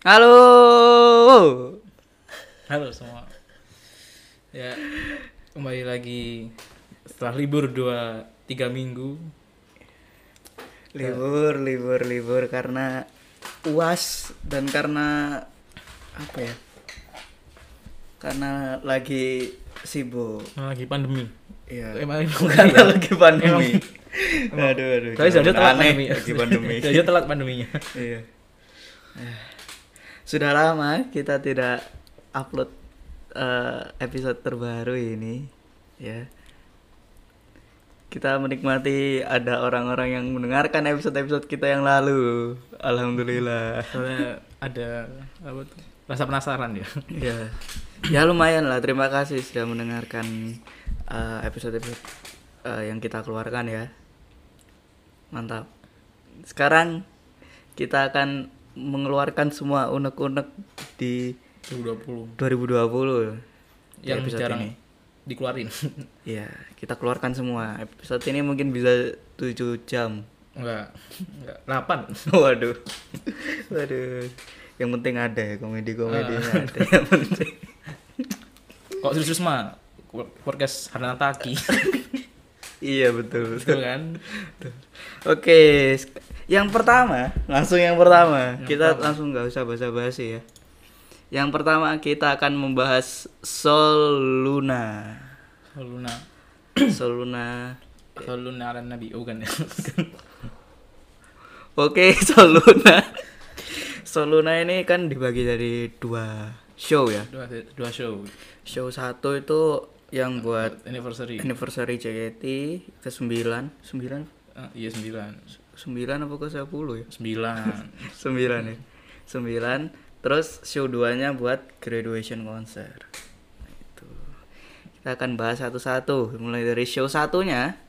Halo. Halo semua. Ya, kembali lagi setelah libur dua tiga minggu. Libur, libur, libur karena UAS dan karena apa ya? Karena lagi sibuk. Lagi pandemi. Iya. Emang Karena lagi pandemi. aduh, aduh. Tapi saja telat pandemi. lagi pandemi. Saja telat pandeminya. iya. Sudah lama kita tidak upload eh, episode terbaru ini, ya. Kita menikmati ada orang-orang yang mendengarkan episode-episode kita yang lalu. Alhamdulillah. Soalnya ada apa tuh? Rasa penasaran ya. ya. Ya lumayan lah. Terima kasih sudah mendengarkan eh, episode-episode eh, yang kita keluarkan ya. Mantap. Sekarang kita akan mengeluarkan semua unek-unek di 2020 2020 di yang episode jarang ini. dikeluarin. Iya, kita keluarkan semua. Episode ini mungkin bisa 7 jam. enggak, enggak. 8. Waduh. Waduh. Yang penting ada ya komedi-komedinya ada yang penting. Kok serius mah podcast Harna Taki. iya betul. Betul kan? Oke, sk- yang pertama, langsung yang pertama. Yang kita pertama. langsung nggak usah basa-basi ya. Yang pertama kita akan membahas Sol Luna. Soluna. Sol Luna. Soluna ala Nabi. Oh, bukan ya. Oke, Sol Luna. Sol Luna ini kan dibagi dari dua show ya. dua, dua show. Show satu itu yang buat anniversary. anniversary JKT ke 9 9 Ah, iya 9. 9 apa ke 10 ya? 9. 9 ya. 9 terus show 2-nya buat graduation concert. Nah, itu. Kita akan bahas satu-satu mulai dari show satunya.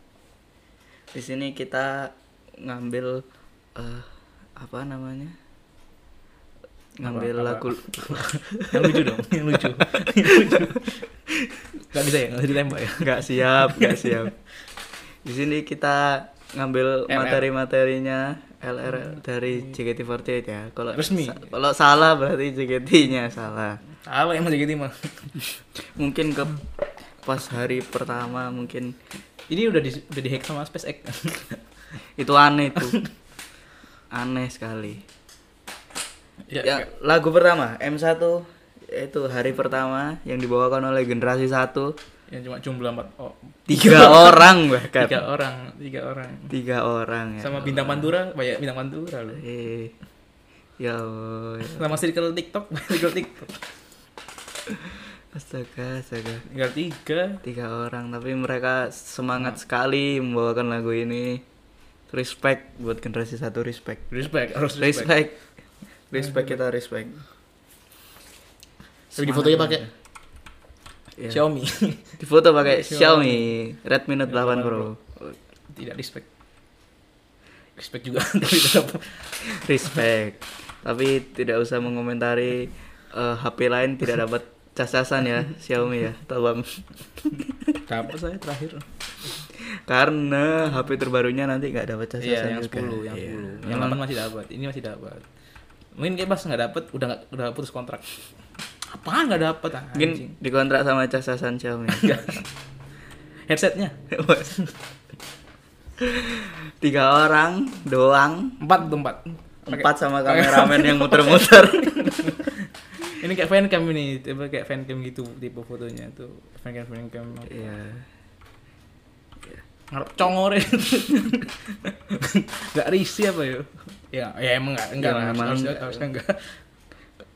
Di sini kita ngambil eh apa namanya? Ngambil Apa- lagu yang lucu dong, yang lucu. Yang lucu. Gak bisa ya, gak bisa ditembak ya. nggak siap, nggak siap. Di sini kita ngambil materi-materinya LR dari JKT48 ya. Kalau Resmi. sa- kalau salah berarti JKT-nya salah. Apa yang jadi mah? Mungkin ke pas hari pertama mungkin Ini udah di udah dihack sama SpaceX. itu aneh tuh. aneh sekali. ya, Ya, lagu pertama M1 itu hari pertama yang dibawakan oleh generasi satu yang cuma jumlah empat oh, tiga orang bahkan tiga orang, tiga orang. tiga orang ya Sama bintang Pantura, banyak bintang Pantura loh. eh ya Allah, ya Sama circle TikTok, circle TikTok. Astaga, astaga. Tinggal tiga. Tiga orang, tapi mereka semangat sekali membawakan lagu ini. Respect buat generasi satu, respect. Respect, harus respect. Respect. Respect kita respect. Tapi di fotonya pakai Ya. Xiaomi. Di foto pakai Xiaomi. Xiaomi Redmi Note 8 8 Pro. Tidak respect. Respect juga, tapi tetap Respect. tapi tidak usah mengomentari eh, HP lain tidak dapat casasan ya Xiaomi ya. Tolong. dapat saya terakhir. Karena HP terbarunya nanti nggak dapat casasan Iya, yang. 10, yang Iya. 10. Yang 8 masih dapat. Ini masih dapat. Mungkin kayak pas nggak dapat udah nggak udah putus kontrak. Apaan nggak dapat ah, Mungkin dikontrak sama casasan Xiaomi. Headsetnya Tiga orang doang. empat tuh empat. Empat sama kameramen yang muter-muter. Ini kayak fancam ini, tipe kayak fancam gitu tipe fotonya tuh. Fancam fancam. Iya. Ngarep congore. Enggak risih apa ya? Ya, ya emang enggak enggak Ya, lah, emang harusnya, enggak.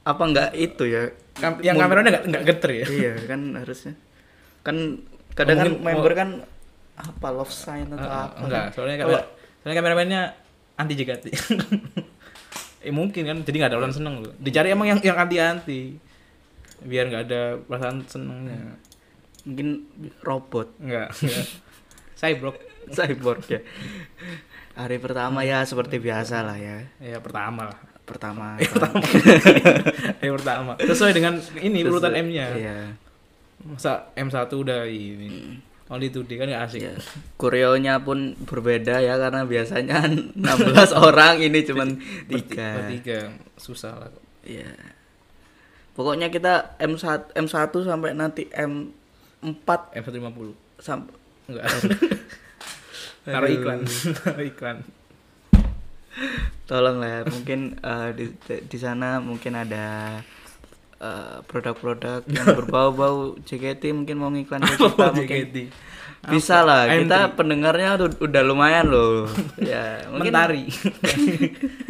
Enggak. Apa enggak itu ya? Kam- yang kameranya enggak enggak geter ya. iya kan harusnya. Kan kadang kan member mau- kan apa love sign atau Ah, apa. enggak, kan. soalnya kamera, soalnya kameramennya anti JKT. eh mungkin kan, jadi nggak ada orang seneng loh. Dicari emang yang yang anti-anti. Biar nggak ada perasaan senengnya. mungkin robot Enggak, enggak. Cyborg. cyborg ya. Hari pertama ya seperti biasa lah ya. Ya pertama lah. Pertama. yang pertama. Sesuai dengan ini urutan M-nya. Iya. Masa M1 udah ini. Only today kan gak asik. Ya. Koreonya pun berbeda ya karena biasanya 16 orang ini cuman tiga. Bertiga susah lah. Iya. Pokoknya kita M1 M1 sampai nanti M4 M150 sampai enggak taruh iklan taruh iklan tolong lah ya. mungkin eh, di di sana mungkin ada eh, produk-produk yang berbau-bau JKT mungkin mau ngiklan ke kita mungkin. JKT bisa lah AM3. kita pendengarnya tuh udah lumayan loh. Ya mungkin mentari.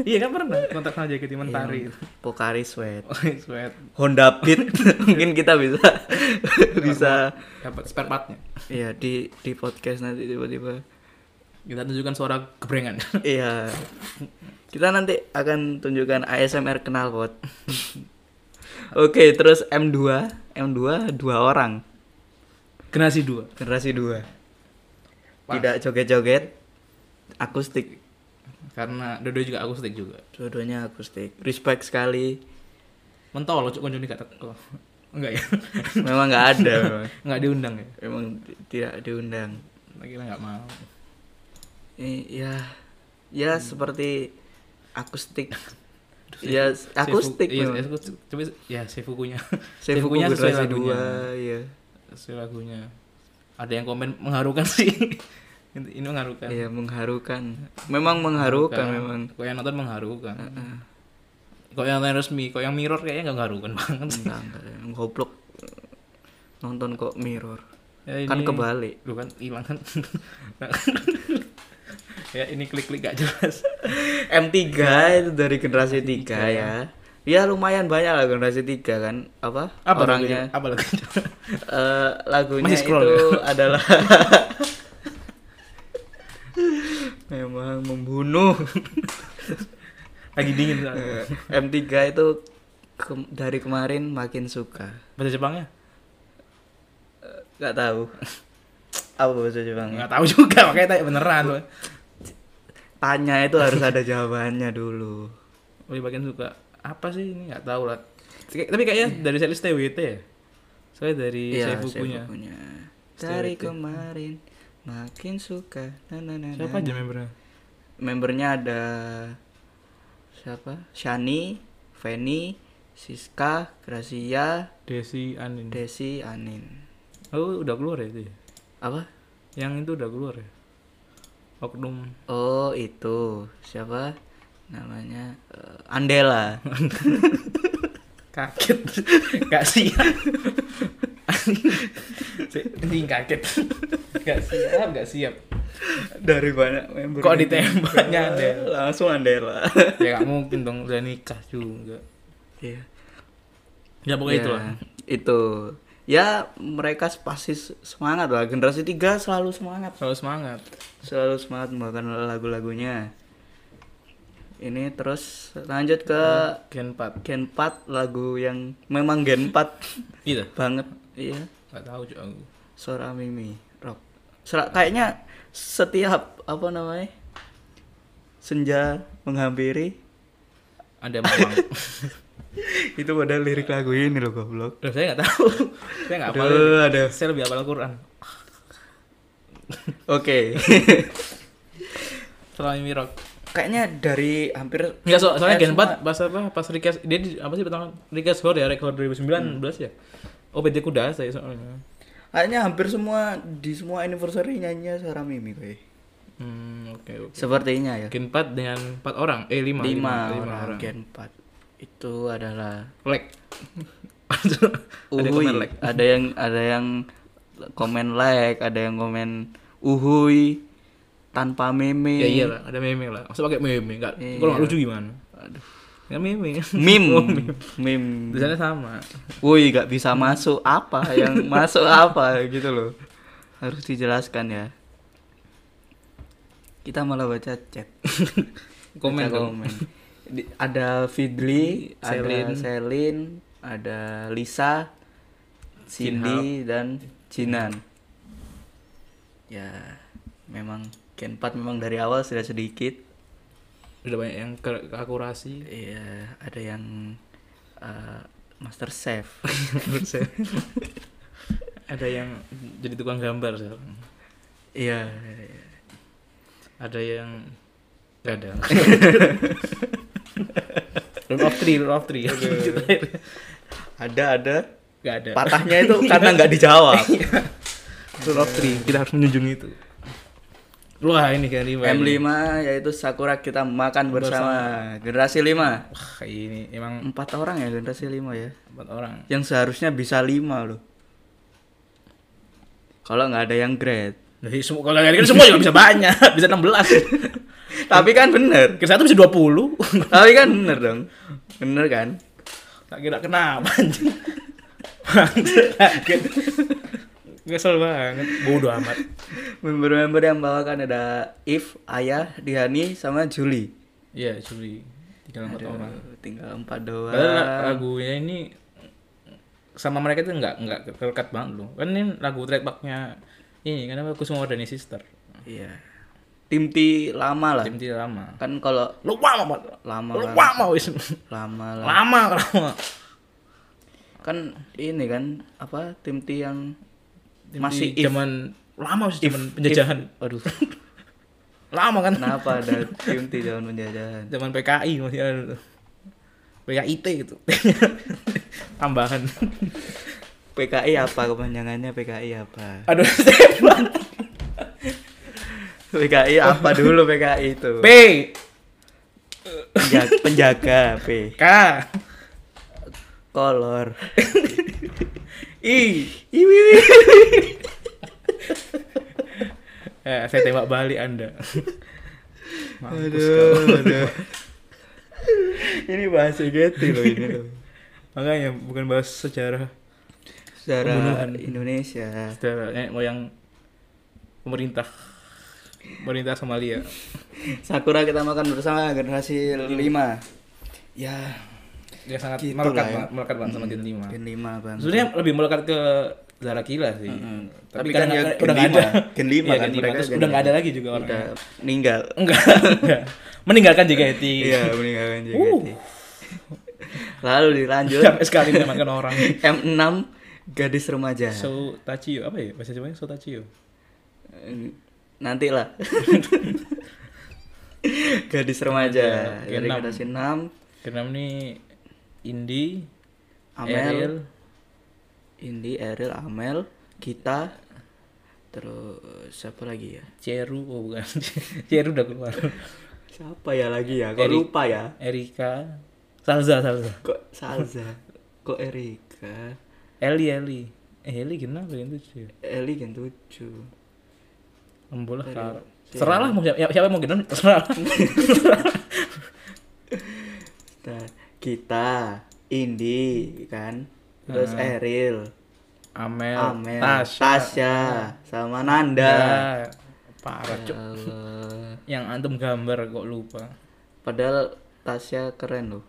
Iya kan pernah kontak sama JKT mentari. Pokari Sweat. Oh sweat. Honda Beat mungkin kita bisa bisa dapat spare partnya. Iya di di podcast nanti tiba-tiba. Kita tunjukkan suara gebrengan Iya. Kita nanti akan tunjukkan ASMR knalpot. Oke, terus M2, M2 dua orang, generasi dua generasi dua. Pas. Tidak joget-joget, akustik. karena dua juga akustik juga Dua-duanya akustik. Respect sekali. mentol cuk konjoni gak teko enggak ya Memang nggak ada, enggak diundang ya memang ti- tidak diundang. kira nggak mau I- ya, ya seperti akustik. Ya akustik iya, akustik. Tapi ya Sefukunya. Sefuku Sefukunya sesuai lagunya. dua, iya. Sesuai lagunya. Ada yang komen mengharukan sih. ini mengharukan. Iya mengharukan. Memang mengharukan memang. Kok yang nonton mengharukan. Kok yang nonton resmi, kok yang mirror kayaknya nggak mengharukan banget. Enggak, enggak. Yang goblok nonton kok mirror. Ya, Kan ini- kebalik. Lu kan hilang kan. Ya ini klik-klik gak jelas. M3 itu dari generasi 3 ya. Ya lumayan banyak lah generasi 3 kan. Apa? Apa orangnya? lagunya? Apa lagunya? Eh, lagunya Masih scroll itu ya? adalah memang membunuh. Lagi dingin soalnya. Eh, M3 itu ke- dari kemarin makin suka. Bahasa Jepangnya? Gak tahu. Apa bahasa Jepang? Nggak tahu juga, makanya tanya beneran. Tanya itu harus ada jawabannya dulu. Lebih bagian suka apa sih ini nggak tahu lah. Tapi kayaknya dari series TWT ya. Soalnya dari Iya, Seifukunya. Seifukunya. Stay Dari with it. kemarin makin suka. Na, na, na, Siapa aja membernya? Membernya ada siapa? Shani, Feni, Siska, Gracia, Desi Anin. Desi, Anin. Oh, udah keluar ya itu ya? Apa? Yang itu udah keluar ya? Oknum. Oh, itu. Siapa? Namanya eh, Andela. Kaget. Gak siap. Ini kaget. Gak siap, gak siap. Dari banyak member. Kok ditembaknya Andela? Langsung Andela. Ya gak mungkin dong, udah nikah juga. Iya. Ya pokoknya Ya, itu lah. Itu. Ya, mereka pasti semangat lah. Generasi 3 selalu semangat. Selalu semangat. Selalu semangat membawakan lagu-lagunya. Ini terus lanjut ke Gen 4. Gen 4 lagu yang memang Gen 4 Gitu. banget. Iya. Gak tahu juga aku. Suara Mimi rock. Suara, kayaknya setiap apa namanya? Senja menghampiri Ada mawang. itu pada lirik lagu ini loh goblok. Loh, saya nggak tahu. saya nggak hafal. Aduh, aduh. Saya lebih hafal Al-Quran. Oke. Setelah Mimi Rock. Kayaknya dari hampir Enggak so, soalnya eh, Gen semua- 4 pas apa? Pas request dia di, apa sih pertama request score ya record 2019 ya. Oh PT Kuda saya soalnya. Kayaknya hampir semua di semua anniversary nyanyinya suara Mimi kayak. Hmm, oke oke. Sepertinya ya. Gen 4 dengan 4 orang. Eh 5. 5 orang, Gen 4. Itu adalah Leg. uhui. Ada lag. Ada yang ada yang komen like, ada yang komen uhui tanpa meme. Ya iya lah, ada meme lah. Masa pakai meme enggak? Iya. Kalau nggak lucu gimana? Aduh. Ya meme. Meme. Oh, meme. Meme. Tulisannya sama. Woi, gak bisa masuk apa yang masuk apa gitu loh. Harus dijelaskan ya. Kita malah baca chat. Komen Baca dong. komen. Di- ada Fidli, Selin. ada Selin, ada Lisa, Cindy dan Jinan. Ya, memang Gen 4 memang dari awal sudah sedikit. Udah banyak yang ke keakurasi. Iya, ada yang uh, Master Chef. ada yang jadi tukang gambar sekarang. Iya. Ada yang Gak ada. Belum of three, rule of three. Ada ada Gak ada. patahnya itu karena nggak dijawab. Rule of three, kita harus menjunjung itu. Wah ini kan lima. ini. M5 yaitu Sakura kita makan bersama. Generasi 5. Wah ini emang Empat orang ya generasi 5 ya. empat orang. Yang seharusnya bisa 5 loh. Kalau nggak ada yang grade. Jadi semua kalau kan semua juga bisa banyak, bisa 16. Tapi kan bener. Ke satu bisa 20. Tapi kan bener dong. Bener kan? Tak kira kenapa anjing. Kaget. Kesel banget. Bodoh amat. Member-member yang bawakan ada If, Ayah, Dihani, sama Juli. Iya, Juli. Tinggal empat orang. Tinggal empat doang. Padahal la- lagunya ini sama mereka itu nggak nggak terdekat banget loh. Kan ini lagu trackbacknya ini kan aku semua Dani Sister. Iya. Tim T lama lah. Tim tidak lama. Kan kalau Lupa lama. lama Lupa kan. mau wis. Lama lah. Lama lama. Kan ini kan apa tim T yang Tim masih if. zaman lama sih zaman penjajahan. if- Aduh. Lama kan. Kenapa ada tim T zaman penjajahan? Zaman PKI masih ada. PKIT gitu. Tambahan. PKI apa kepanjangannya PKI apa? Aduh, Stefan. PKI apa dulu PKI itu? P Penjaga, penjaga P. K Kolor. I. Iwi. Eh, saya tembak balik Anda. Mampus Aduh, aduh. ini bahasa Getty loh ini loh. Makanya bukan bahas sejarah Secara Pembunuhan. Indonesia. sejarah nenek moyang pemerintah pemerintah Somalia. Sakura kita makan bersama generasi 5. Ya, Dia sangat Gitu melekat ya. banget, melekat banget sama Gen 5. Gen 5 Bang. Sebenarnya lebih melekat ke Zara Kila sih. Mm-mm. Tapi, Tapi kan ya udah Gen nggak ada. 5. Gen 5 Iya, kan, Gen 5. mereka Terus udah nggak ada 5. lagi juga orangnya. Udah meninggal. Enggak, enggak. Meninggalkan JKT. Iya, meninggalkan JKT. Uh. Lalu dilanjut Sampai sekali menyelamatkan orang. M6 gadis remaja. So Tachio apa ya? Bahasa Jawanya So Tachio. Nanti lah. gadis remaja Gen dari enam. generasi 6 Keenam nih Indi, Amel, Ariel, Indi, Eril, Amel, kita, terus siapa lagi ya? Ceru, oh bukan. Ceru udah keluar. Siapa ya lagi ya? Kok Eri- lupa ya? Erika, Salza, Salza. Kok Salza? Kok Erika? Eli, Eli. Eh, Eli kenapa yang tujuh? Eli Gen 7 Dari- Kara. Serah lah mau siapa, siapa yang mau gendong, terserah. Nah, kita, Indi, kan? Terus Ah. Eril, Amel, Amel, Tasya, Tasya, sama Nanda. Ya, parah Ya cuk. Yang antum gambar kok lupa. Padahal Tasya keren loh.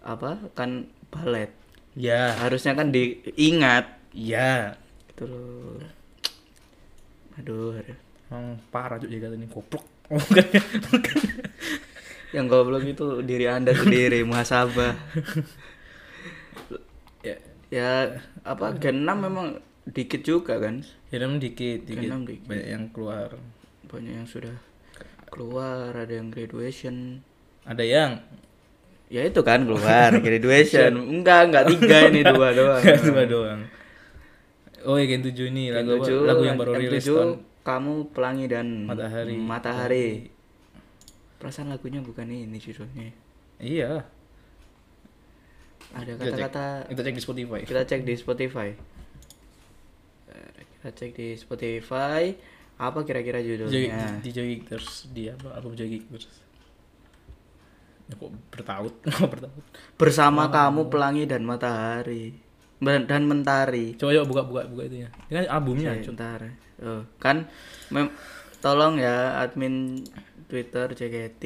Apa? Kan balet. Ya, Harusnya kan diingat ya. gitu loh. Aduh, aduh. Emang parah cuk jaga ini goblok. Bukan. yang goblok itu diri anda sendiri muhasabah. ya, Ya apa Gen 6 memang dikit juga kan. ya namanya dikit, dikit. Keenam dikit. Banyak yang keluar. Banyak yang sudah keluar, ada yang graduation. Ada yang Ya itu kan keluar graduation. Enggak, enggak tiga ini dua doang. dua doang. Oh ya Gen 7 ini Gen lagu apa? 7, lagu yang baru Gen rilis 7, tahun kamu pelangi dan Matahari. Matahari. Perasaan lagunya bukan ini judulnya. Iya. Ada kata-kata Kita cek di Spotify. kita cek di Spotify. Kita cek di Spotify apa kira-kira Joy, judulnya? di Joy Geekers di apa album Joy Geekers. Ya kok bertaut, bertaut. Bersama kamu pelangi dan matahari dan mentari. Coba coba buka buka buka itu ya. Ini kan albumnya, Oke, Cuk. Bentar. Oh, kan mem- tolong ya admin Twitter JKT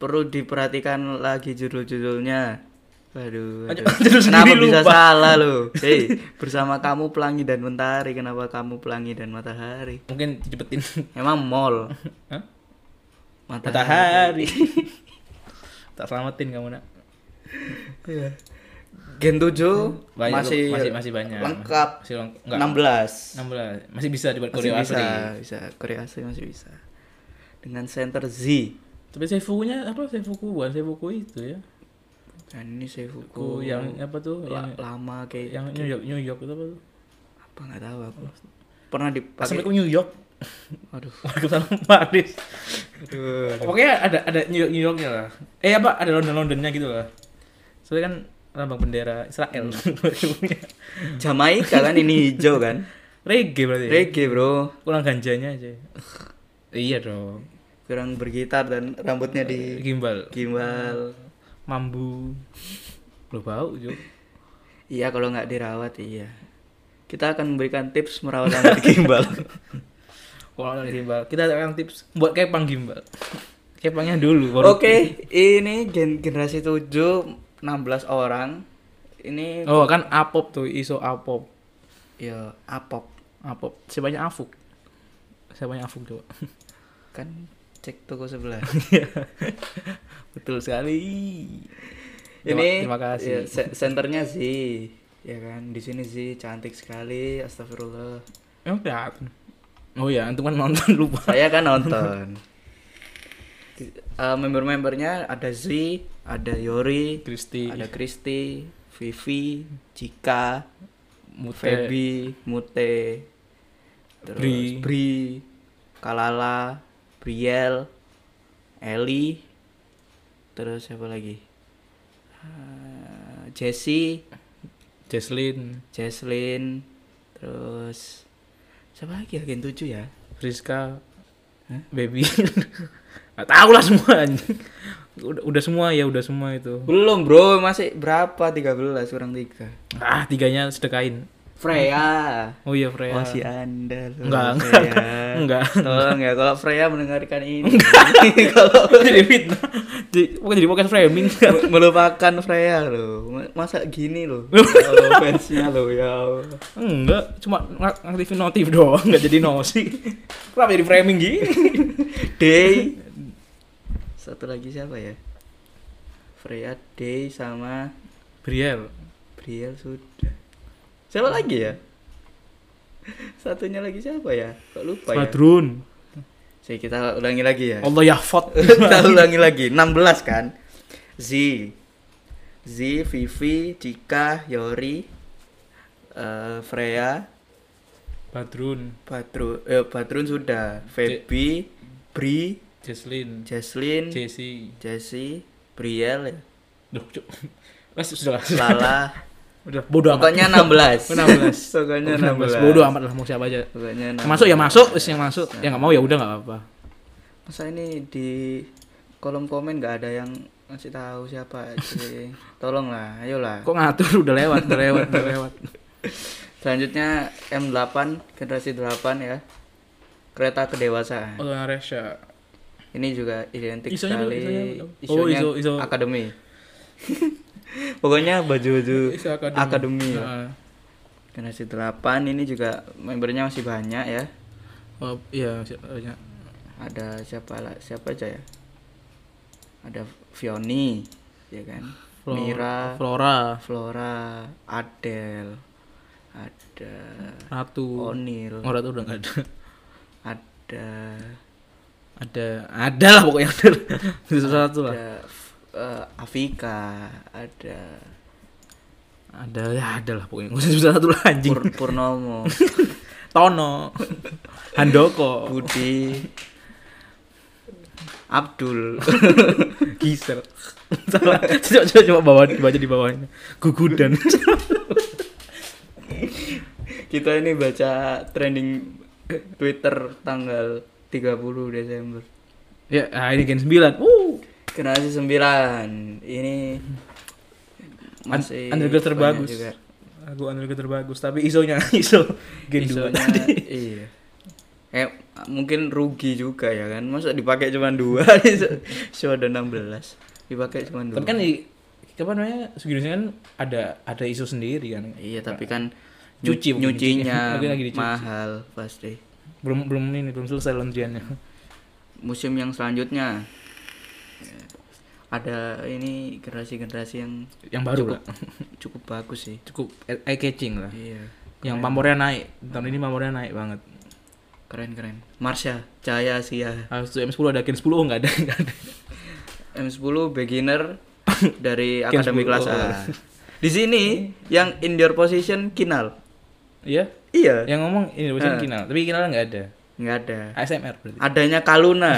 perlu diperhatikan lagi judul-judulnya. Waduh, Aduh, kenapa bisa lupa. salah lo? Hei, bersama kamu pelangi dan mentari, kenapa kamu pelangi dan matahari? Mungkin dicepetin. Emang mall. Hah? Matahari. Matahari. tak selamatin kamu nak. Gen 7 Banyak, masih masih masih banyak. lengkap. Masih leng- enggak. 16. 16. Masih bisa dibuat Masih Koreo bisa, asli. bisa. Korea asli masih bisa. Dengan center Z. Tapi Seifuku-nya apa Seifuku bukan Seifuku itu ya. dan ini Ku Seifuku yang apa tuh? la- Yang lama kayak yang New York New York itu apa tuh? apa nggak tahu aku pernah dipakai Assalamualaikum New York. aduh Waalaikumsalam Paris. aduh Pokoknya ada ada New York New Yorknya lah. Eh apa ada London Londonnya gitu lah. Soalnya kan lambang bendera Israel. Jamaika kan ini hijau kan Reggae berarti. ya? reggae bro Kurang ganjanya aja. iya dong. kurang bergitar dan rambutnya di Gimbal. gimbal Mambu. Lo bau juga. iya kalau nggak dirawat iya kita akan memberikan tips merawat rambut gimbal Kalau gimbal, kita akan tips buat kepang gimbal. Kepangnya dulu. Oke, ini gen generasi 7 16 orang. Ini Oh kan apop tuh, iso apop. ya apop Apop. Siapanya Afuk? Siapanya Afuk coba? kan cek toko sebelah. Betul sekali. ini terima kasih. ya, se- senternya sih ya kan di sini sih cantik sekali astagfirullah Emang kelihatan. Oh ya, antum kan nonton lupa. saya kan nonton Eh, member-membernya ada Z ada Yori Kristi, ada Kristi Vivi Cika Mute, Feby Mute terus Bri. Bri, Kalala Briel Eli terus siapa lagi Eh, Jessie Jesslyn, Jesslyn terus siapa lagi ya Gen 7 ya Friska, Hah? Baby. Gak tahu lah semua anjing. Udah, udah semua ya, udah semua itu. belum bro masih berapa 13 kurang 3 Ah, tiganya sedekain. Freya Oh iya Freya. masih anda loh, Enggak, enggak, Freya. enggak. tolong ya kalau Freya mendengarkan ini kalau jadi fitnah. Jadi, bukan jadi podcast framing. Me- melupakan Freya loh Ma- masa gini loh kalau fansnya loh ya. Enggak, cuma ng- ngaktifin notif doang, enggak jadi nosi. Kenapa jadi framing gini? Day satu lagi siapa ya? Freya Day sama Briel. Briel sudah. Siapa lagi ya? Satunya lagi siapa ya? Kok lupa ya? Badrun. Sih kita ulangi lagi ya. Allah Yahfad. kita ulangi lagi. 16 kan? Z. Z Vivi Cika Yori eh, Freya. Badrun, Badrun eh, Badrun sudah. Feby Bri Jesslyn, Jesslyn Jessie. Jessie Briel ya Duh, sudah lah. Lala Udah bodo amat. pokoknya 16 16. pokoknya 16 Bodo amat lah mau siapa aja. pokoknya Yang masuk ya 16. masuk, wis yang masuk. Ya enggak mau ya udah enggak apa-apa. masa ini di kolom komen nggak ada yang ngasih tahu siapa sih tolonglah ayolah Kok ngatur udah lewat, udah lewat, udah lewat. Selanjutnya M8 generasi 8 ya. Kereta kedewasaan. Oh, Resya. Ini juga identik Isonya sekali. isonya. Oh, iso- iso. akademi. Pokoknya baju-baju akademi. ya. Heeh. Generasi 8 ini juga membernya masih banyak ya. Oh, iya, siapa banyak. Ada siapa lah? Siapa aja ya? Ada Fioni, ya kan? Flo- Mira, Flora, Flora, Adele, ada Ratu. Onil, Oh, Ratu udah enggak ada. ada Ada, ada lah pokoknya ada. Satu lah. ada eh, Afika, ada Ada ya ada lah pokoknya. Nggak usah satu lah anjing. Pur Purnomo, Tono. Handoko. Budi, Abdul. Gisel. Salah. Coba coba coba bawa baca di bawahnya. Gugudan. Kita ini baca trending Twitter tanggal 30 Desember. ya, ah, ini gen 9. Uh. Generasi 9. Ini masih undergrad banyak terbagus. juga. Aku undergrad terbagus, tapi isonya iso gen 2 Isonya, tadi. iya. Eh mungkin rugi juga ya kan. Masa dipakai cuma dua so ada 16. Dipakai cuma dua. Tapi kan di apa namanya? Segirisnya kan ada ada isu sendiri kan. Iya, tapi kan Cuci nyucinya Mungkin lagi dicuci. mahal pasti. Belum belum ini belum selesai laundryannya. Musim yang selanjutnya ya, ada ini generasi-generasi yang Yang baru cukup, lah. cukup bagus sih. Cukup eye catching lah. Iya. Yang keren. pamornya naik. Tahun ini pamornya naik banget. keren keren. Marsha, Cahaya Sia. Harus tuh M10 ada gen 10 oh, enggak ada enggak ada. M10 beginner dari akademi kelas A. Di sini yang in your position Kinal. Iya. Iya, Yang ngomong ini bukan Kinal, tapi Kinal nggak ada. nggak ada. ASMR berarti. Adanya Kaluna.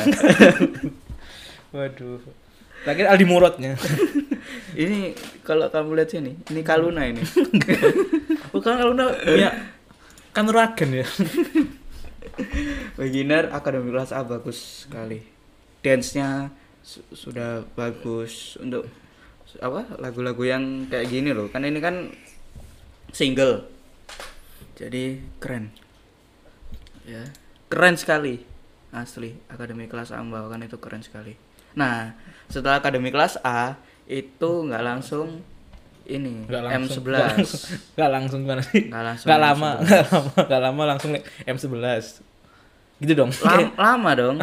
Waduh. Lagi Aldi Murotnya. ini kalau kamu lihat sini, ini Kaluna ini. Bukan kalau udah punya kan ragen ya. Beginner akademi kelas A bagus sekali. Dance-nya su- sudah bagus untuk apa? Lagu-lagu yang kayak gini loh. Kan ini kan single. Jadi keren. Ya, keren sekali. Asli, akademi kelas A membawakan itu keren sekali. Nah, setelah akademi kelas A itu nggak langsung ini Nggak langsung. M11. Nggak langsung gimana sih? Nggak langsung Nggak lama, M11. nggak lama, nggak lama langsung M11. Gitu dong. Lam- lama dong.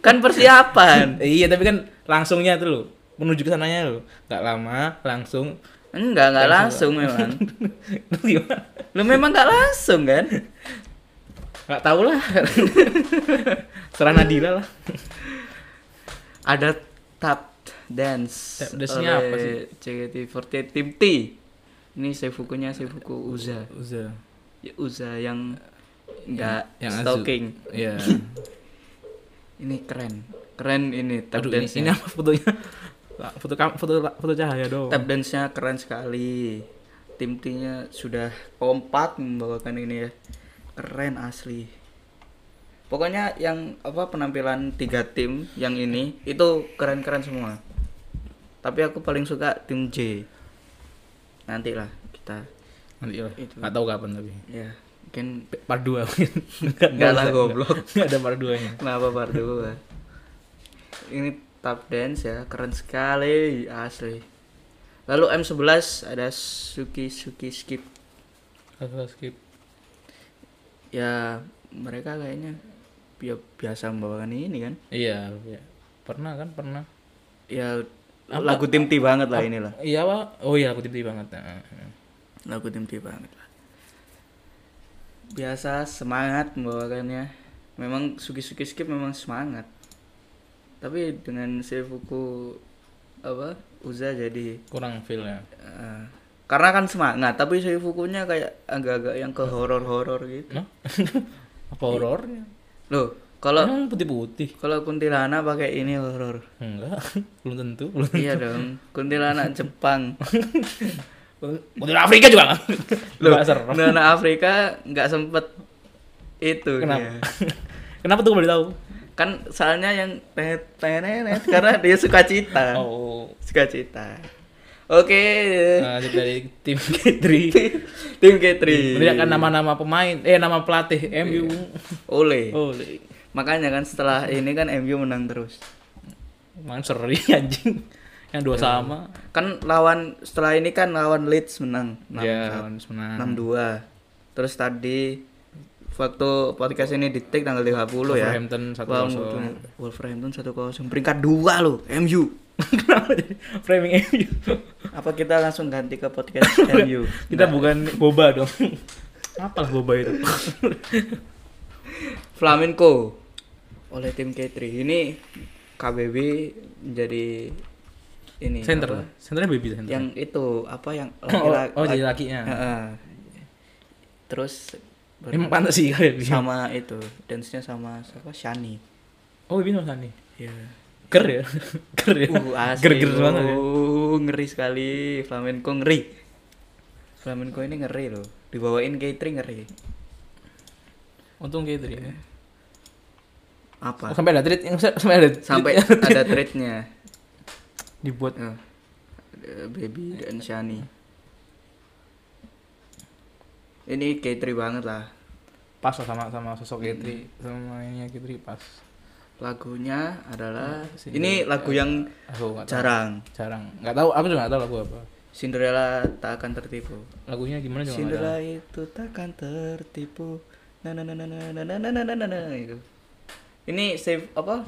kan persiapan. iya, tapi kan langsungnya tuh loh. Menuju ke sananya loh. Nggak lama, langsung. Enggak, enggak Langsung. memang. Terus gimana? Lu memang enggak langsung kan? Nggak tahu lah. Serah Nadila lah. Ada tap dance. Tap dance-nya apa sih? JKT48 Tim T. Ini Seifukunya Seifuku Uza. Uza. Ya, Uza yang enggak Yang Azu. stalking. Iya. Ini keren. Keren ini tap Aduh, ini, dance ini apa fotonya? Foto foto foto cahaya dong. Tap dance-nya keren sekali. Tim T-nya sudah kompak membawakan ini ya. Keren asli. Pokoknya yang apa penampilan tiga tim yang ini itu keren-keren semua. Tapi aku paling suka tim J. Nanti lah kita Nanti lah. Itu. Nggak tahu kapan tapi. ya mungkin Part 2 Nggak lah, goblok. Enggak ada part 2 nya. kenapa part dua. Ini tap dance ya keren sekali asli. Lalu M11 ada Suki Suki Skip Kalau skip. ya mereka kayaknya bi- biasa membawakan ini kan Iya, iya. Pernah kan, pernah. ya Apa- lagu tim T banget lah inilah Iya, Pak. Oh iya, aku tiba banget. Nah, lagu tim T banget lah biasa semangat membawakannya memang Suki Suki Skip memang semangat tapi dengan Seifuku apa Uza jadi kurang feel ya. eh, karena kan semangat tapi Seifukunya kayak agak-agak yang ke horor-horor gitu Nah? Apa horornya? loh kalau Emang putih-putih. kalau kuntilanak pakai ini horor Enggak, belum tentu. Belum iya dong kuntilanak Jepang Untuk Afrika juga kan? Loh, kuntilanak Afrika nggak sempet itu Kenapa? dia. Kenapa tuh boleh tahu? Kan soalnya yang tenet karena dia suka cita. Oh, suka cita. Oke. Lanjut dari tim K3. tim K3 Meneriakan nama-nama pemain, eh nama pelatih MU. Ole. Oh, makanya kan setelah ini kan MU menang terus. Main seri anjing. Yang dua sama. kan lawan setelah ini kan lawan Leeds menang. Ya, 6 menang. enam dua. Terus tadi waktu podcast ini di take tanggal 30 ya Wolverhampton 1-0. Wolverhampton Wolverhampton 1-0 peringkat dua loh MU Kenapa jadi framing MU? apa kita langsung ganti ke podcast MU Kita bukan boba dong. Apalah boba itu? Flamenco oleh tim K3 ini KBB menjadi ini Center. apa? Centernya baby center. yang itu apa yang oh, laki-laki oh, jadi lakinya. Heeh. terus Emang pantas sih kali ya. sama itu dance-nya sama siapa? Shani. Oh, Baby sama Sani. ya Ger ya? Ger ya? uh asli. Ger-ger banget ya. uh, ngeri sekali. Flamenco ngeri. Flamenco ini ngeri loh. Dibawain K3 ngeri. Untung itu ya. apa? Oh, sampai ada treat yang sampai ada sampai ada trade-nya dibuat. Ada baby dan Shani ini K3 banget lah pas sama sama sosok Kitri sama ini Kitri pas. lagunya adalah Cinderella. ini lagu yang Aku nggak tahu. jarang Jarang. Nggak tahu. Aku juga nggak tahu lagu apa. Cinderella tak akan tertipu Lagunya gimana juga Cinderella itu takkan tertipu na na na na na na na na na na na na itu ini save apa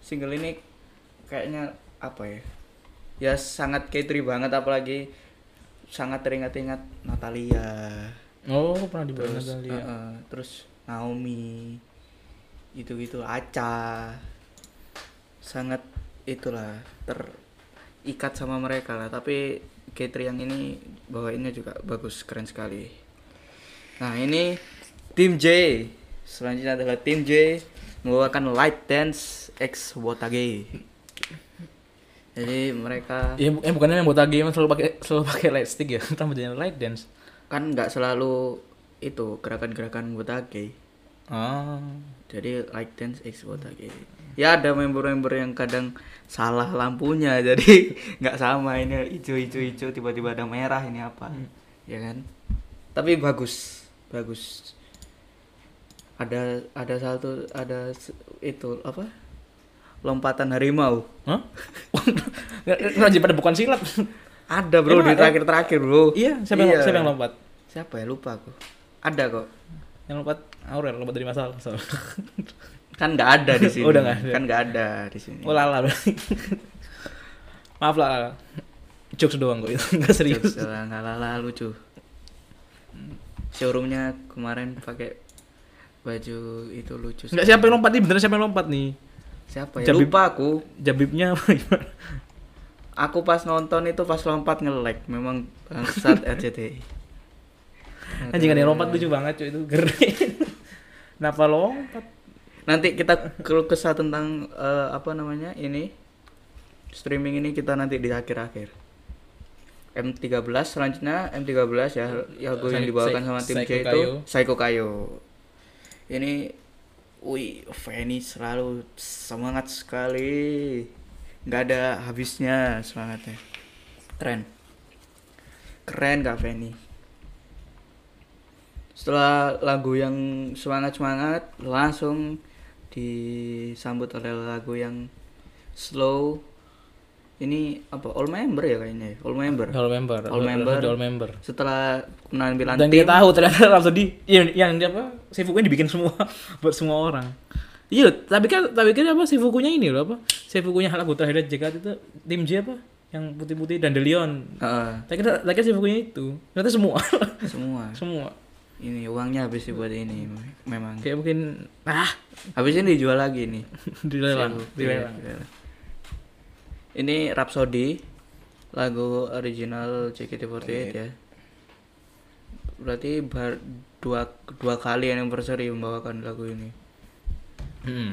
single ini kayaknya apa ya ya sangat K3 banget apalagi sangat teringat-ingat Natalia Oh, pernah dibuat terus Natalia. uh-uh, terus Naomi itu gitu Aca sangat itulah ter ikat sama mereka lah. Tapi K3 yang ini bawainnya juga bagus keren sekali. Nah ini tim J. Selanjutnya adalah tim J membawakan Light Dance X Wotage jadi mereka Ya, bu- eh bukannya yang buat game selalu pakai selalu pakai light stick ya, tambah jadi light dance. Kan nggak selalu itu gerakan-gerakan Wotage Ah. jadi Light Dance X Wotage ya ada member-member yang kadang salah lampunya jadi nggak sama ini hijau hijau hijau tiba-tiba ada merah ini apa ya kan tapi bagus bagus ada ada satu ada itu apa lompatan harimau Hah? Nggak pada bukan silat. Ada bro Emang di terakhir-terakhir bro iya, siapa yang Iya. siapa yang lompat? siapa ya lupa aku ada kok Yang lompat Aurel lompat dari masalah. So. kan nggak ada di sini Udah nggak ada. kan nggak ada di sini Oh lala. Maaf lah. Jokes doang kok itu, enggak serius. nggak lala lucu showroomnya kemarin pakai baju itu lucu Enggak siapa yang lompat nih, beneran siapa yang lompat nih? siapa ya Jabib. lupa aku Jabibnya apa gimana? Aku pas nonton itu pas lompat nge-lag memang bangsat RCTI Anjing ada yang lompat lucu banget cuy itu. Gede. Kenapa lompat? nanti kita keluh kesah tentang eh, apa namanya ini. Streaming ini kita nanti di akhir-akhir. M13 selanjutnya M13 ya yang yang Psy- dibawakan sama tim Psycho itu. Kayo. Psycho Kayo ini wih Fanny selalu semangat sekali nggak ada habisnya semangatnya keren keren kak Fanny setelah lagu yang semangat semangat langsung disambut oleh lagu yang slow ini apa all member ya kayaknya ya? all member All member. All member. All member. setelah penampilan Dan tim dia tahu ternyata Rhapsody yang yang dia apa? Seifukunya dibikin semua buat semua orang. Iya, tapi kan tapi kan apa Seifukunya ini loh apa? Seifukunya lagu terakhir JKT itu tim J apa? Yang putih-putih dan Delion. Heeh, Tak kira tak kira Seifukunya itu. Ternyata semua. semua semua. ini uangnya habis buat ini memang Kayak mungkin ah habis ini dijual lagi nih dilelang, dilelang. Iya, dilelang. ini Rhapsody lagu original JKT48 ya berarti bar, dua dua kali anniversary membawakan lagu ini Hmm.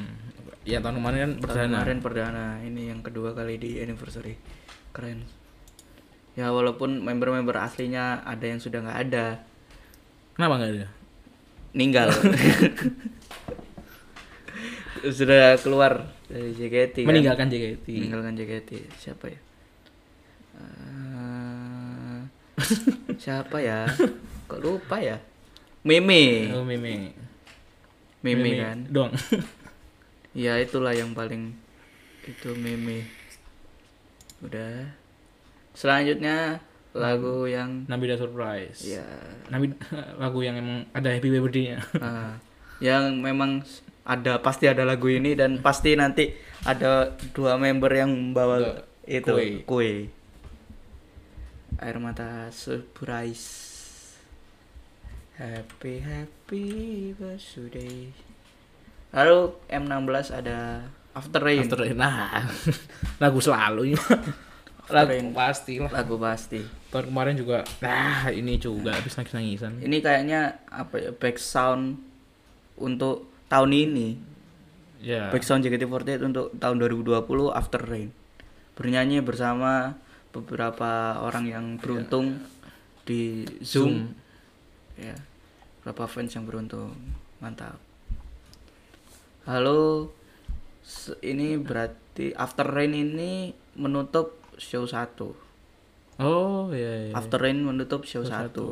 Ya tahun kemarin kan Tahun perdana. kemarin perdana ini yang kedua kali di anniversary keren ya walaupun member-member aslinya ada yang sudah nggak ada Kenapa enggak ada? ninggal sudah keluar dari JKT kan? Meninggalkan JKT. meninggalkan JKT siapa ya Eh, siapa ya kok lupa ya Meme Oh, Meme. Meme kan Doang. ya itulah yang paling itu Meme. Udah. Selanjutnya lagu yang Nabila Surprise. ya. Nabi lagu yang emang ada happy birthday-nya. ah, yang memang ada pasti ada lagu ini dan pasti nanti ada dua member yang membawa Ada itu kue. kue. Air mata surprise. Happy happy birthday lalu M16 ada After Rain After Rain. Nah, lagu selalu ini. lagu Rain. pasti lah. lagu pasti Tahun kemarin juga ah ini juga habis nangis nangisan. ini kayaknya apa ya back sound untuk tahun ini Ya. back sound JKT48 untuk tahun 2020 After Rain bernyanyi bersama beberapa orang yang beruntung di Zoom. ya beberapa fans yang beruntung mantap halo ini berarti After Rain ini menutup show 1 Oh iya. iya. After Rain menutup show, Show 1 satu.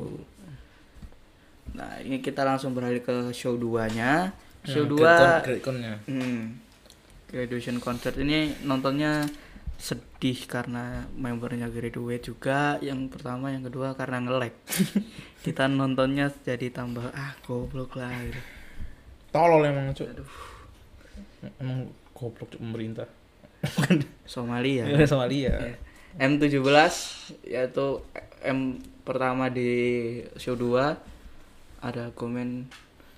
nah ini kita langsung beralih ke show 2 nya show Yang 2 Great Con- Great. Hmm. Graduation concert ini nontonnya sedih karena membernya graduate juga. Yang pertama, yang kedua karena nge-lag. Kita nontonnya jadi tambah ah goblok lah gitu. Tolol emang, Cuk. Emang goblok pemerintah. Somalia. Ya, Somalia. Ya. M17 yaitu M pertama di show 2 ada komen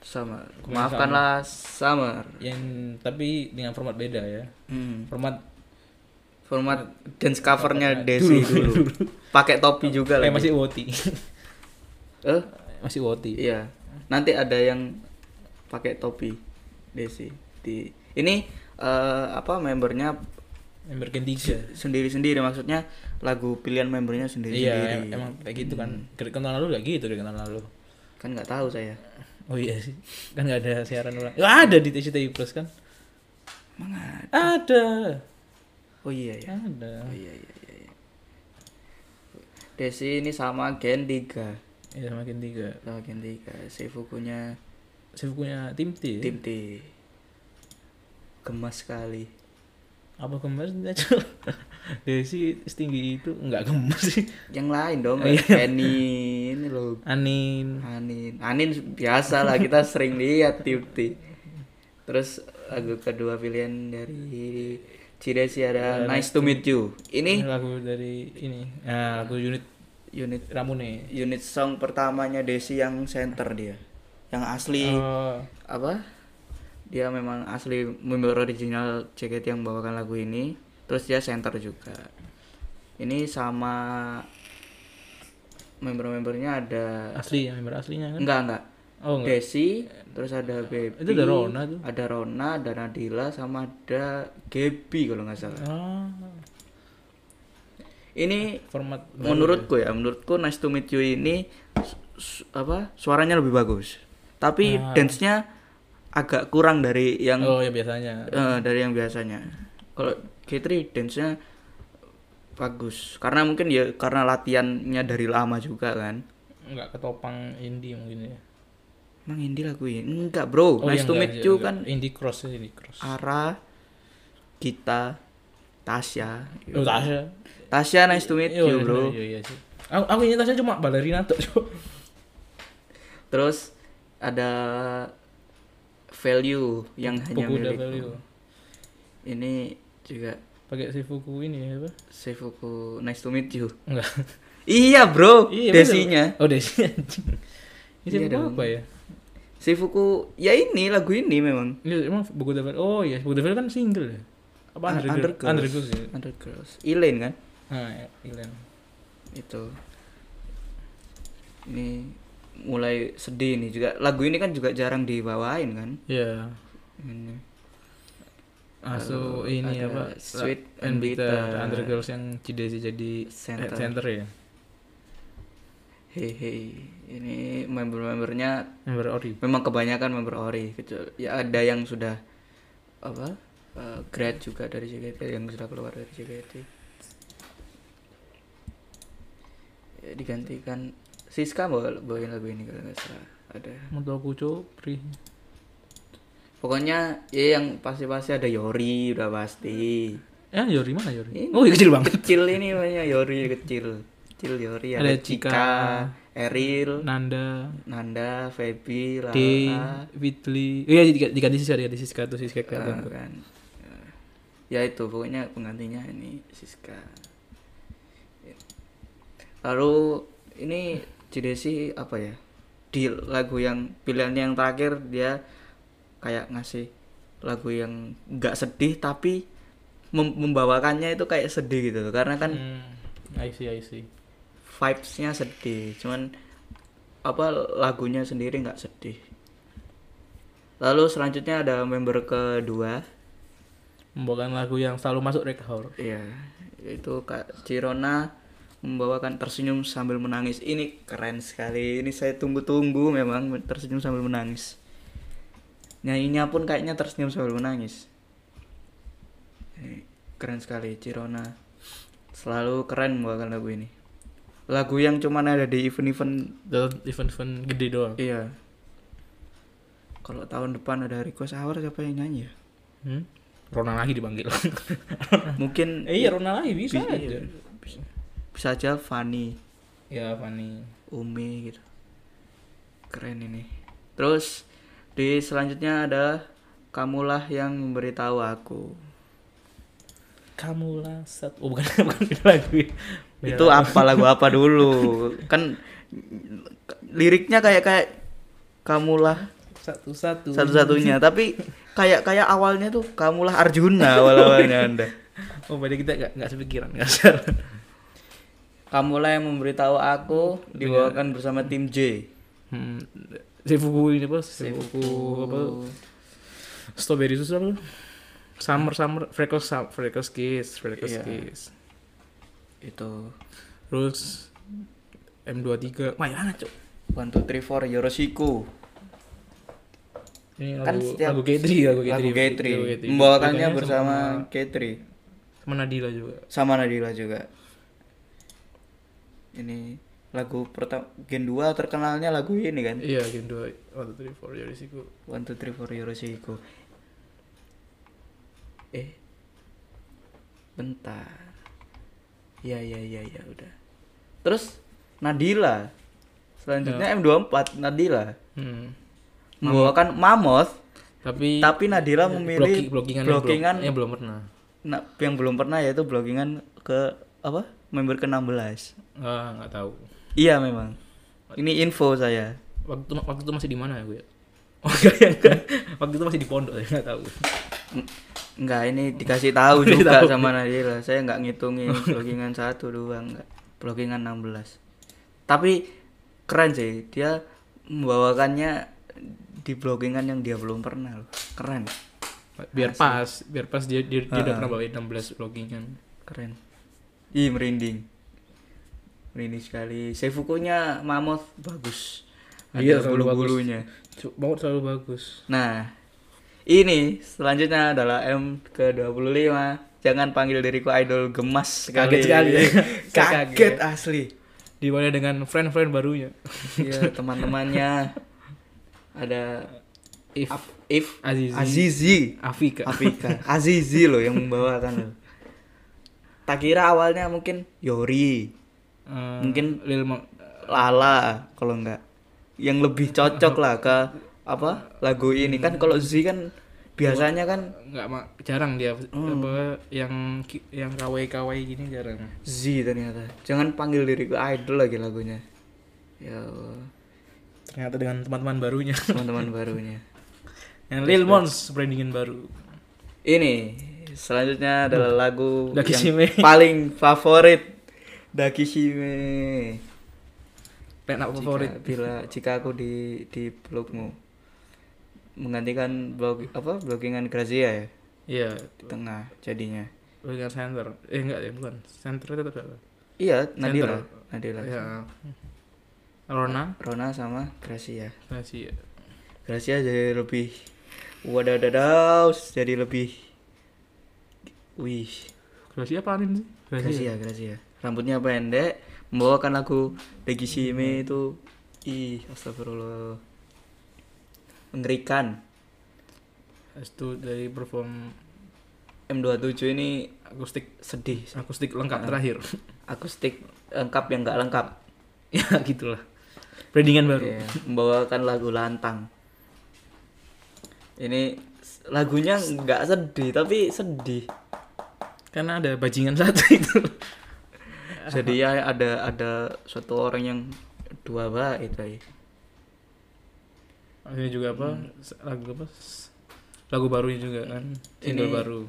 sama. Maafkanlah Summer. Yang tapi dengan format beda ya. Hmm. Format format dance covernya Desi dulu. Pakai topi juga Kayak lagi. masih woti. Eh, masih woti. iya. Nanti ada yang pakai topi Desi di ini eh, apa membernya Member Gen 3. sendiri-sendiri maksudnya lagu pilihan membernya Iya, sendiri-sendiri. em- emang kayak gitu kan. Dari tahun lalu gitu dari tahun lalu. Kan nggak tahu saya. Oh iya sih. Kan gak ada siaran ulang. Ya, ada di TCTI Plus kan? Emang ada? Ada. Oh iya ya. Ada. Oh iya iya iya. iya. Desi ini sama Gen 3. Ya sama Gen 3. Sama Gen 3. Seifukunya Saya punya tim T. tim T. Gemas sekali. Apa gemes aja? Desi setinggi itu enggak gemes sih. Yang lain dong, Oh, iya. Penny ini loh. Anin. Anin, Anin biasa lah kita sering lihat tim T. Terus lagu kedua pilihan dari Cidesi ada Nice to Meet You. Ini lagu dari ini. Nah, lagu unit unit Ramune. unit song pertamanya Desi yang center dia. Yang asli Oh, apa dia memang asli member original JKT yang membawakan lagu ini terus dia center juga ini sama member-membernya ada asli ya, member aslinya kan? enggak enggak Oh, enggak. Desi terus ada Baby Itu ada Rona tuh. ada Rona ada Nadila sama ada Gaby kalau nggak salah Ah, ini format baru menurutku ya menurutku Nice to Meet You ini su- su- apa suaranya lebih bagus tapi Ah. dance-nya agak kurang dari ya. yang Oh, ya biasanya. Eh, dari yang biasanya. Kalau K3 dance-nya bagus karena mungkin ya karena latihannya dari lama juga kan. Enggak ketopang indie mungkin ya. Emang indie lagu ini? Enggak, Bro. Oh, nice iya, to enggak, meet iya, you kan indie cross ya, indie cross. Ara kita Tasya. Oh, Tasya. Tasya nice to meet Iya, you, Bro. Iya, iya sih. Aku, aku ingat Tasya cuma balerina tuh. Terus ada value yang hanya Pemuda milikku. value. Ini juga Pakai Sifuku ini ya, apa? Seifuku nice to meet you. Enggak. Iya, Bro. Iya, bener. Desinya. Oh, Desi anjing. Ini Iya dong. apa ya? Seifuku ya ini lagu ini memang. Ini emang buku Devil. Oh iya, buku Devil kan single ya. Apa Un- Undergirls? Undergirls. Undergirls ya. Undergirls. Elaine kan? Nah, ya, Ilen. itu ini mulai sedih nih juga lagu ini kan juga jarang dibawain kan Iya. ini Asu ini ada apa? Sweet and Bitter. Bitter. Undergirls yang Cidesi jadi Center. center, center ya. hei ini member-membernya Member Ori. memang kebanyakan member ori kecuali ya ada yang sudah apa eh, grad juga dari JKT yang sudah keluar dari JKT ya, digantikan Siska bawa bawain lagu ini kalau nggak salah ada Menurut aku Cuk, Pri. Pokoknya ya yang pasti-pasti ada Yori udah pasti. Ya, Yori mana Yori? Ini Oh, iya kecil banget. Kecil ini namanya Yori kecil. Kecil Yori ada, Ada Cika, Cika, Eril, Nanda, Nanda, Feby, Lala. D, Fitli. Iya, diganti Siska, diganti Siska tuh Siska eh, kan. kan. Ya itu pokoknya penggantinya ini Siska. Lalu ini Cidesi apa ya? Di lagu yang pilihannya yang terakhir dia kayak ngasih lagu yang nggak sedih tapi mem- membawakannya itu kayak sedih gitu karena kan Hmm, I see, I see. vibes-nya sedih cuman apa lagunya sendiri nggak sedih lalu selanjutnya ada member kedua Membawakan lagu yang selalu masuk rekor. ya yaitu Kak Cirona membawakan tersenyum sambil menangis ini keren sekali ini saya tunggu-tunggu memang tersenyum sambil menangis nyanyinya pun kayaknya tersenyum sambil menangis Ini keren sekali Cirona selalu keren membawakan lagu ini lagu yang cuman ada di event-event Dalam event-event gede doang. iya kalau tahun depan ada request hour siapa yang nyanyi ya Hmm? Rona lagi dipanggil. mungkin eh, iya, Rona lagi bisa, Bisa, aja. iya. bisa, bisa aja Fanny Ya, Fani. Umi gitu keren ini terus di selanjutnya ada kamulah yang memberitahu aku Kamu lah satu. Oh, bukan bukan itu lagu. ya. Beda itu lagu. apa lagu apa dulu kan liriknya kayak kayak kamulah satu-satu. satu-satunya tapi kayak kayak awalnya tuh kamulah Arjuna awal awalnya anda oh berarti kita nggak nggak sepikiran nggak Kamulah yang memberitahu aku dibawakan bersama tim J. hmm. Seifuku ini apa Seifuku apa strawberry itu apa summer summer freckles freckles kiss freckles Iya. kiss Itu terus M23 Mayana cok one two three four Yoroshiku. ini Kan lagu setiap- lagu K3 lagu K3 Lagu K3. Lagu K3. Membawakannya bersama sama, K3. sama Nadila juga Sama Nadila juga. Ini lagu pertama Gen 2 terkenalnya lagu ini kan. iya game 2 one two three four sih One two three four Yoroshiku. Eh. Bentar. Ya ya ya ya udah. Terus Nadila. Selanjutnya M24 Nadila hmm. membawakan Mammoth tapi tapi Nadila memilih blocking blockingan, blockingan yang belum, yang belum pernah na- yang belum pernah yaitu blockingan ke apa? Member ke-16. Nggak nggak tahu Iya memang. Ini info saya. waktu waktu itu masih di mana ya gue ya oh enggak enggak waktu itu masih di pondok ya nggak tahu Enggak, ini dikasih tahu juga tahu. sama Nadila. Saya nggak ngitungin blockingan satu dua enggak. Blockingan 16. Tapi keren sih, dia membawakannya di blockingan yang dia belum pernah loh. Keren. biar pas biar pas dia dia, dia udah Ah. pernah bawain 16 blockingan Keren. Ih, merinding. Merinding sekali. Seifukunya Mammoth bagus. Iya, Ada selalu bulu-bulunya. Banget selalu bagus Nah, ini selanjutnya adalah M ke-25. Jangan panggil diriku idol gemas sekali. Kaget sekali Kaget kaget. asli. di mana dengan friend-friend barunya Iya, teman-temannya ada If Af- If Azizi. Azizi. Afika Afika. Azizi loh yang membawakan loh. Tak kira awalnya mungkin Yori, Eh, Mungkin- Lil Ma- Lala kalau enggak. Yang lebih cocok lah ke apa lagu ini kan kalau Z kan biasanya kan nggak ma- jarang dia Hmm. apa yang yang kawai kawai gini jarang Z ternyata. Jangan panggil diriku idol lagi lagunya. Ya ternyata dengan teman-teman barunya teman-teman barunya. yang Lil Mons brandingan baru Ini selanjutnya adalah lagu Dakishime. yang paling favorit Dakishime. line up favorit Jika, bila jika aku di di blogmu menggantikan blog apa bloggingan Grazia ya iya di tengah jadinya. Bukan center eh enggak ya bukan center itu tetap apa Iya, Nadila. Center. Nadila. ya Rona Rona sama Gracia. ya. Gracia jadi lebih wadadadaw jadi lebih wih Gracia apa sih Gracia Gracia rambutnya pendek membawakan lagu Dekishime itu. Ih astagfirullah. Mengerikan. Itu dari perform M27 ini akustik sedih sih. akustik lengkap terakhir. akustik lengkap yang nggak lengkap. Ya gitulah. Brandingan baru. Iya, membawakan lagu lantang. Ini lagunya nggak sedih tapi sedih. Karena ada bajingan satu itu jadi ya ada ada suatu orang yang dua bait ya. Ini juga apa? Hmm. lagu apa? Lagu barunya juga kan? Single Ini- baru.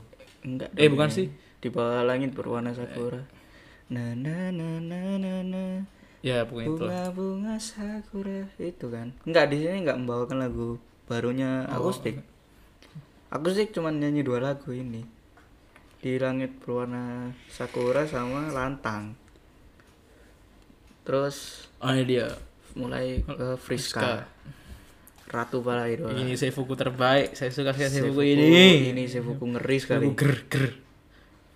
enggak Eh, bukan sih. di bawah langit berwarna sakura. Na na na na na na. Ya pokoknya itu. Bunga bunga sakura. Itu kan. Enggak di sini enggak membawakan lagu barunya Oh. akustik. akustik cuman nyanyi dua lagu ini. Di langit berwarna sakura sama lantang terus oh ini dia. mulai ke Friska. Friska. Ratu Balai Doa ini Seifuku terbaik. Saya suka sekali Seifuku Seifuku ini. ini Seifuku ngeri sekali. Seifuku ger ger.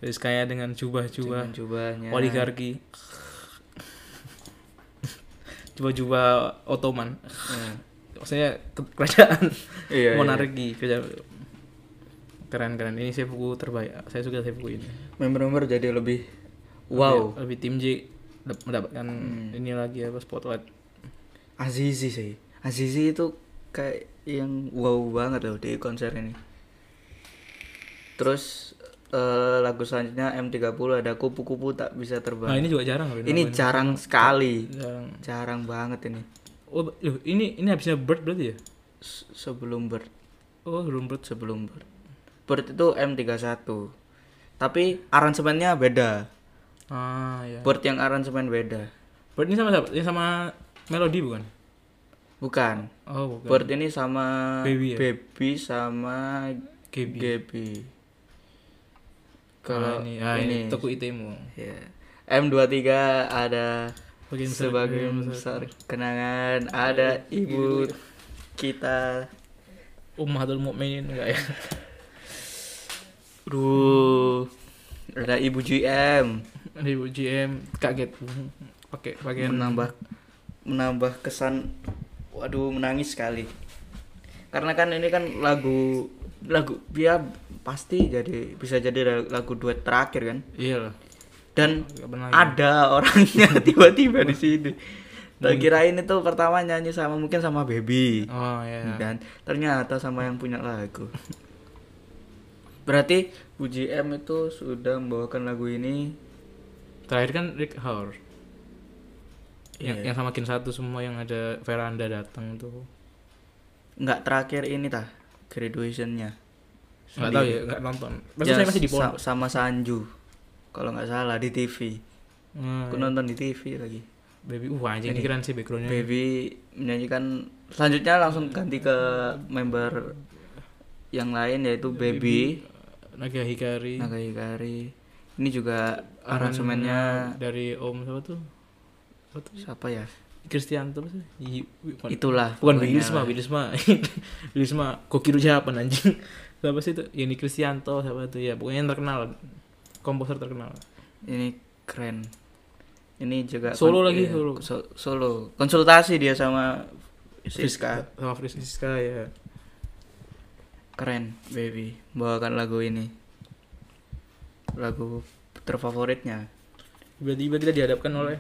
Terus kayak dengan jubah-jubah. Jubahnya. Oligarki. Jubah-jubah Ottoman. Ya. maksudnya ke- kerajaan Iya, iya. monarki. Kerajaan keren keren ini Seifuku terbaik. Saya suka Seifuku ini. Member-member jadi lebih wow. lebih, lebih tim J mendapatkan Hmm. ini lagi apa spotlight. Azizi sih. Azizi itu kayak yang wow banget loh di konser ini. Terus eh, lagu selanjutnya M30 ada kupu-kupu tak bisa nah terbang ini juga jarang ini namanya. jarang sekali. Jarang. Jarang banget ini. Oh loh, ini ini habisnya bird berarti ya? S- sebelum Bird. Oh belum bird. Sebelum Bird. Bird itu M31 tapi aransemennya beda Ah, ya. Bird yang aransemen beda Bird ini sama siapa? Ini sama Melody bukan? bukan Oh, bukan. Bird ini sama Baby ya? Baby sama Gaby. Gaby. Ah, Kalau ini, ah, ini, Toku Itemu. ya. M23 ada Bagian besar- sebagian bagian besar kenangan ada ibu kita Ummahatul Mukminin enggak ya? Duh, ada ibu GM Di GM kaget. Pakai bagian menambah menambah kesan waduh menangis sekali. Karena kan ini kan lagu lagu dia pasti jadi bisa jadi lagu duet terakhir kan? Iya dan ada orangnya tiba-tiba di sini. Tak kirain itu pertama nyanyi sama mungkin sama baby. Oh ya. dan ternyata sama yang punya lagu. Berarti UGM itu sudah membawakan lagu ini Terakhir kan Rick Howard. Yang Iya. yang sama Kin satu semua yang ada veranda datang tuh. nggak terakhir ini tah graduationnya Enggak tahu ya, enggak nonton. Ya, saya masih di sa- sama Sanju kalau nggak salah di TV Hmm, aku nonton di TV lagi baby, uh anjing ini keren sih backgroundnya. Baby menyanyikan selanjutnya langsung ganti ke member yang lain yaitu Baby, Naga Hikari. Naga Hikari. Ini juga aransemennya dari Om siapa tuh? Apa tuh? siapa ya? Kristianto sih? Itulah. bukan Wilisma. Wilisma. Wilisma Kokiru siapa anjing? Siapa sih itu? Ini Kristianto siapa tuh ya? Pokoknya yang terkenal. Komposer terkenal. Ini keren. Ini juga Solo lagi, iya, solo. so- solo. Konsultasi dia sama Siska. Sama Friska ya. Keren, Baby. Bawakan lagu ini. Lagu terfavoritnya. Tiba-tiba tidak dihadapkan oleh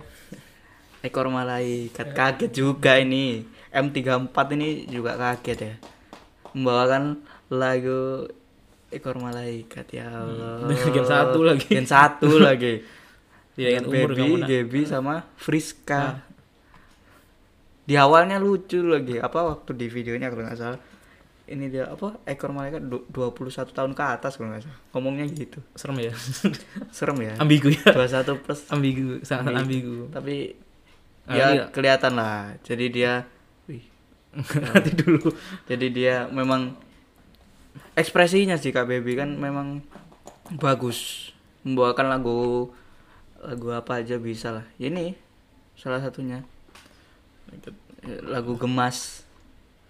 Ekor Malaikat kaget juga ini. M34 ini juga kaget ya. Membawakan lagu Ekor Malaikat ya Allah. Gen satu lagi. Gen satu lagi. Tidak umur Baby, kamu nak. Gaby sama Friska. Di awalnya lucu lagi. Apa waktu di videonya kalau nggak salah. Ini dia apa? Ekor Malaikat du- 21 tahun ke atas kalau nggak salah. Ngomongnya gitu. Serem ya. Serem ya. ambigu ya. 21 plus Ambigu, sangat ambigu. tapi Ah, ya iya. kelihatan lah jadi dia wih, Nanti dulu. jadi dia memang ekspresinya sih kak baby kan memang bagus membawakan lagu lagu apa aja bisa lah ini salah satunya lagu gemas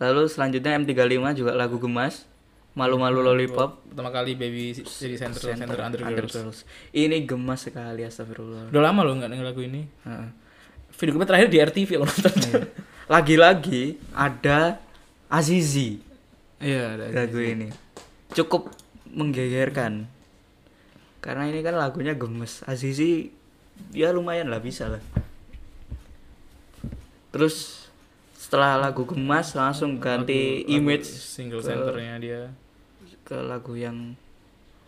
lalu selanjutnya M35 juga lagu gemas malu-malu lollipop Pertama kali baby jadi center center, under, girls. Undergirls. ini gemas sekali astagfirullah Udah lama loh nggak denger lagu ini. Heeh. Video gue terakhir di RTV aku nonton. Iya. lagi-lagi ada Azizi Iya, ada. lagu ini cukup menggegerkan karena ini kan lagunya gemes Azizi ya lumayan lah bisa lah terus setelah lagu gemas langsung ganti Lagu- lagu image single ke- centernya dia. ke lagu yang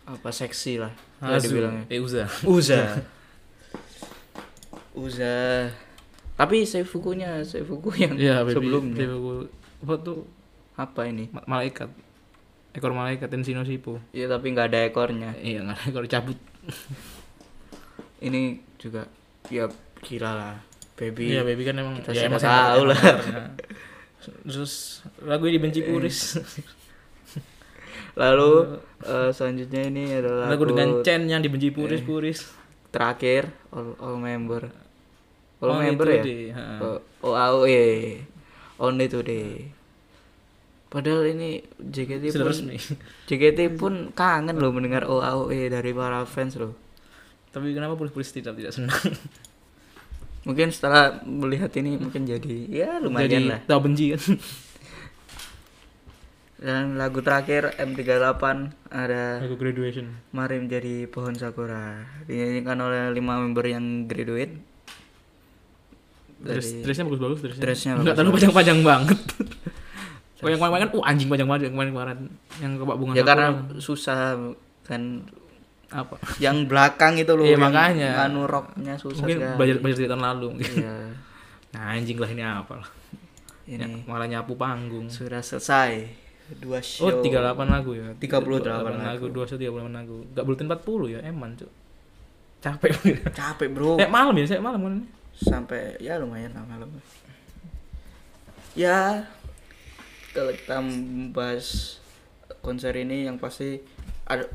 apa seksi lah Azu, dibilangnya eh Uza. Uza Uza tapi Seifukunya Seifuku yang Iya, baby. sebelumnya apa tuh apa ini Ma- malaikat. Ekor malaikat Tensino Shippo. ya tapi nggak ada ekornya Iya, nggak ada ekor cabut. ini juga ya gila lah baby Iya, baby kan emang Kita ya emang tahu lah. centernya. Terus lagu ini dibenci puris. lalu eh, selanjutnya ini adalah lagu dengan Chen yang dibenci puris puris. terakhir all, all member all Only member ya Today, ha. oh, oh AOE only today padahal ini JKT Sudah pun resmi. JKT pun kangen loh mendengar OAOE dari para fans loh Tapi kenapa puris-puris tidak tidak senang? mungkin setelah melihat ini mungkin jadi ya lumayan Jadi lah tahu benci kan. dan lagu terakhir M38 ada Lagu graduation. Mari menjadi pohon sakura dinyanyikan oleh lima member yang graduate Dress, dari dressnya bagus-bagus dressnya. Dressnya Enggak terlalu bagus-bagus. panjang-panjang banget. Kalau yang kemarin kan, uh anjing panjang banget yang kemarin-kemarin. Yang kebak bunga ya sakura. karena susah kan apa? yang belakang itu loh Iya, makanya. anu roknya susah Mungkin sekali. belajar belajar dari tahun lalu mungkin. Iya, Nah, anjing lah ini apa lah. Ya, ini malah nyapu panggung. sudah selesai dua show Oh, 38 lagu ya. 38 lagu. lagu. 2 show 38 lagu. Enggak buletin 40 ya, eman, Cuk. Capek. capek bro Kayak malam ya, saya malam kan. ini. sampai ya lumayan lah malam ya kalau kita membahas konser ini yang pasti ada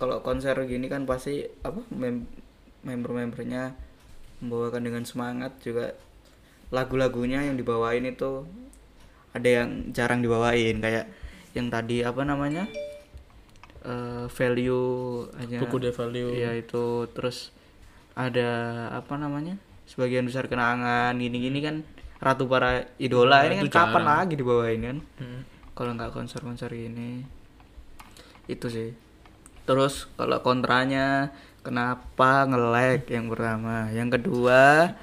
kalau konser gini kan pasti apa mem member-membernya membawakan dengan semangat juga. Lagu-lagunya yang dibawain itu ada yang jarang dibawain kayak yang tadi apa namanya Eh, value aja Buku de value. Iya itu. Terus ada apa namanya sebagian besar kenangan gini-gini kan ratu para idola. Nah, ini kan itu kapan jarang. lagi dibawain kan? Hmm. kalau nggak konser-konser gini. Itu sih terus kalau kontranya kenapa nge-lag yang pertama? Yang kedua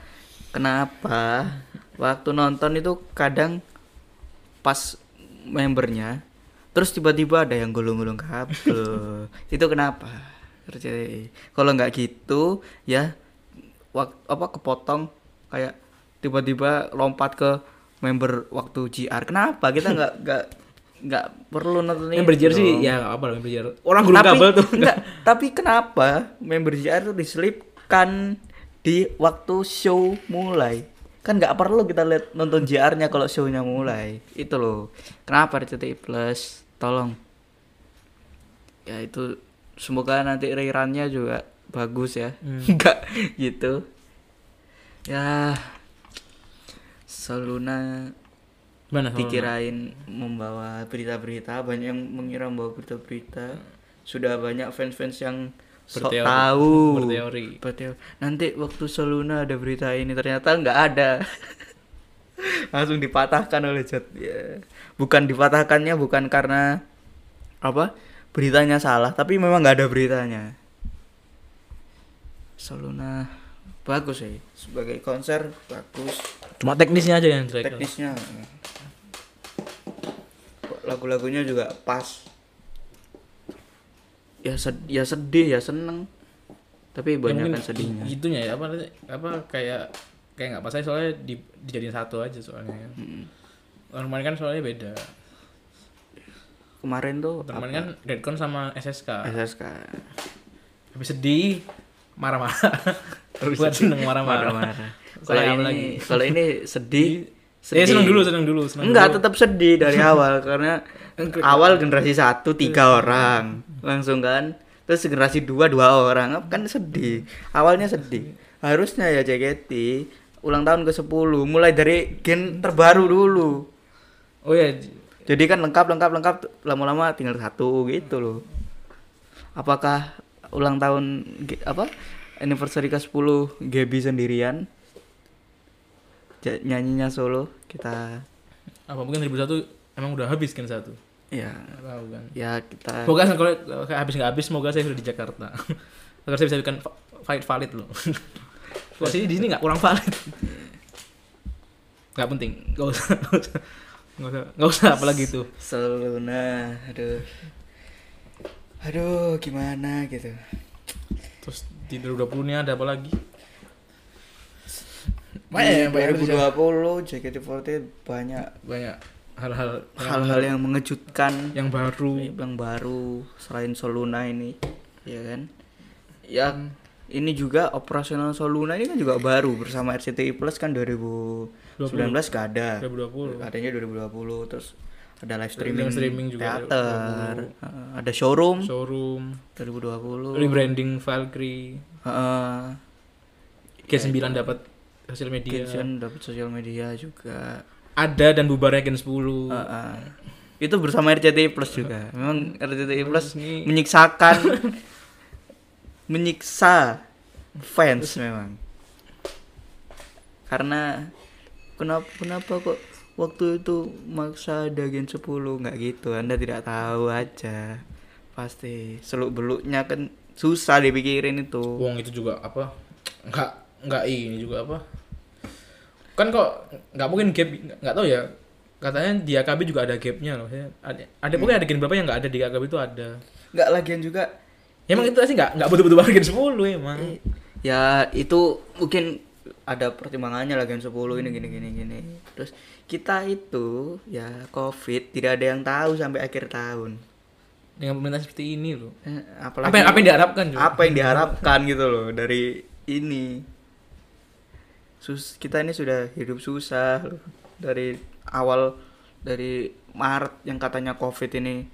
kenapa waktu nonton itu kadang pas membernya terus tiba-tiba ada yang gulung-gulung kabel. Itu kenapa? Terjadi kalau nggak gitu ya wak, apa kepotong kayak tiba-tiba lompat ke member waktu GR kenapa? Kita nggak nggak nggak perlu nonton itu berjer sih ya nggak apa yang berjer. Orang gulung tapi, kabel tuh. enggak, tapi kenapa member GR itu diselipkan di waktu show mulai? Kan nggak perlu kita lihat nonton JR-nya kalau show-nya mulai. Itu loh. Kenapa RCTI Plus? Tolong. Ya itu semoga nanti rerunnya juga bagus ya. Hmm. enggak gitu. Ya Soluna Mana dikirain membawa berita-berita banyak yang mengira membawa berita-berita sudah banyak fans-fans yang sok Berteori. tahu Berteori. Berteori. nanti waktu Soluna ada berita ini ternyata nggak ada langsung dipatahkan oleh Jot ya. bukan dipatahkannya bukan karena apa beritanya salah tapi memang nggak ada beritanya Soluna bagus sih sebagai konser bagus Cuma teknisnya aja yang jelek. teknisnya lagu-lagunya juga pas ya sed- ya sedih ya seneng tapi Ya, banyak kan sedihnya Gitunya ya apa apa kayak kayak nggak pas aja soalnya di, dijadiin satu aja soalnya. Mm. Orang kemarin kan soalnya beda. kemarin tuh Kemarin kan Redcon sama SSK. SSK Habis sedih, marah-marah. Buat seneng marah-marah. kalau ini kalau ini sedih Eh seneng dulu, seneng dulu, seneng enggak dulu. tetap sedih dari awal karena awal generasi satu tiga orang langsung kan. Terus generasi dua dua orang kan sedih. Awalnya sedih. Harusnya ya JKT ulang tahun ke 10 mulai dari gen terbaru dulu. Oh ya, jadi kan lengkap lengkap lengkap lama-lama tinggal satu gitu loh. Apakah ulang tahun apa anniversary ke 10 Gaby sendirian nyanyinya solo kita apa mungkin 2001 emang udah habis kan satu. ya Nggak tahu kan. ya kita Semoga kalau habis nggak habis, semoga saya sudah di Jakarta. Agar saya bisa bikin va- fight valid loh. Kalau sini di sini nggak kurang valid. Nggak penting, nggak usah, nggak usah, nggak usah, nggak usah apalagi itu. Seluna aduh aduh gimana gitu Terus di 2020 ini ada apa lagi? Banyak ya, banyak 2020 JKT48 banyak banyak hal-hal hal-hal yang mengejutkan. Yang baru. yang baru selain Soluna ini ya kan? Yang ini juga operasional Soluna ini kan juga baru bersama RCTI Plus kan 2019 gak ada. 2020. adanya 2020 terus ada live streaming, Live streaming juga teater Heeh, ada showroom. Showroom, 2020 rebranding Valkyrie, Heeh. G9 dapat sosial media. Genshin dapat sosial media juga Ada dan bubarnya Gen 10. Heeh. itu bersama RCTI Plus juga memang RCTI Plus ini- menyiksakan menyiksa fans memang karena kenapa kenapa kok waktu itu maksa ada gen 10 nggak gitu anda tidak tahu aja pasti seluk beluknya kan susah dipikirin itu Wong itu juga apa? Enggak enggak ini juga apa? Kan kok nggak mungkin gap nggak tahu ya. Katanya di AKB juga ada gapnya loh. Ya, Ada, ada pokoknya ada gen berapa yang nggak ada di AKB itu ada. nggak lagian juga Ya, emang itu sih nggak nggak betul-betul banget gen 10 emang. ya itu mungkin ada pertimbangannya lah Gen 10 ini gini gini gini terus kita itu ya covid tidak ada yang tahu sampai akhir tahun dengan pemerintah seperti ini loh Eh, apa yang, apa yang diharapkan juga apa yang diharapkan gitu loh dari ini sus kita ini sudah hidup susah loh. Dari awal dari Maret yang katanya covid ini.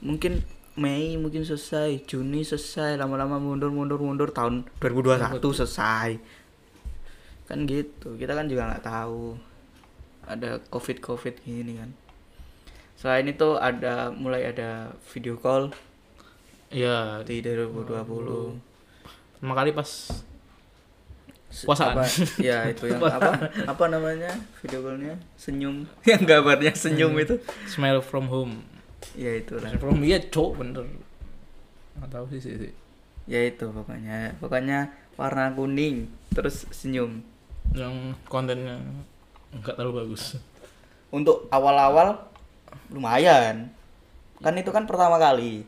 Mungkin Mei mungkin selesai Juni selesai lama-lama mundur mundur mundur. Tahun 2021 selesai. Kan gitu kita kan juga nggak tahu ada covid covid gini kan. Selain itu ada mulai ada video call. Iya, di 2020 pertama kali pas Puasaan. apa, ya itu yang apa? Apa namanya? Video callnya? Senyum. Yang gambarnya senyum itu. Smile from home. ya itulah. Smile from iya cok bener. Nggak tahu sih sih. ya itu pokoknya. Pokoknya warna kuning terus senyum. Yang kontennya nggak terlalu bagus. untuk awal-awal lumayan. Kan itu kan pertama kali.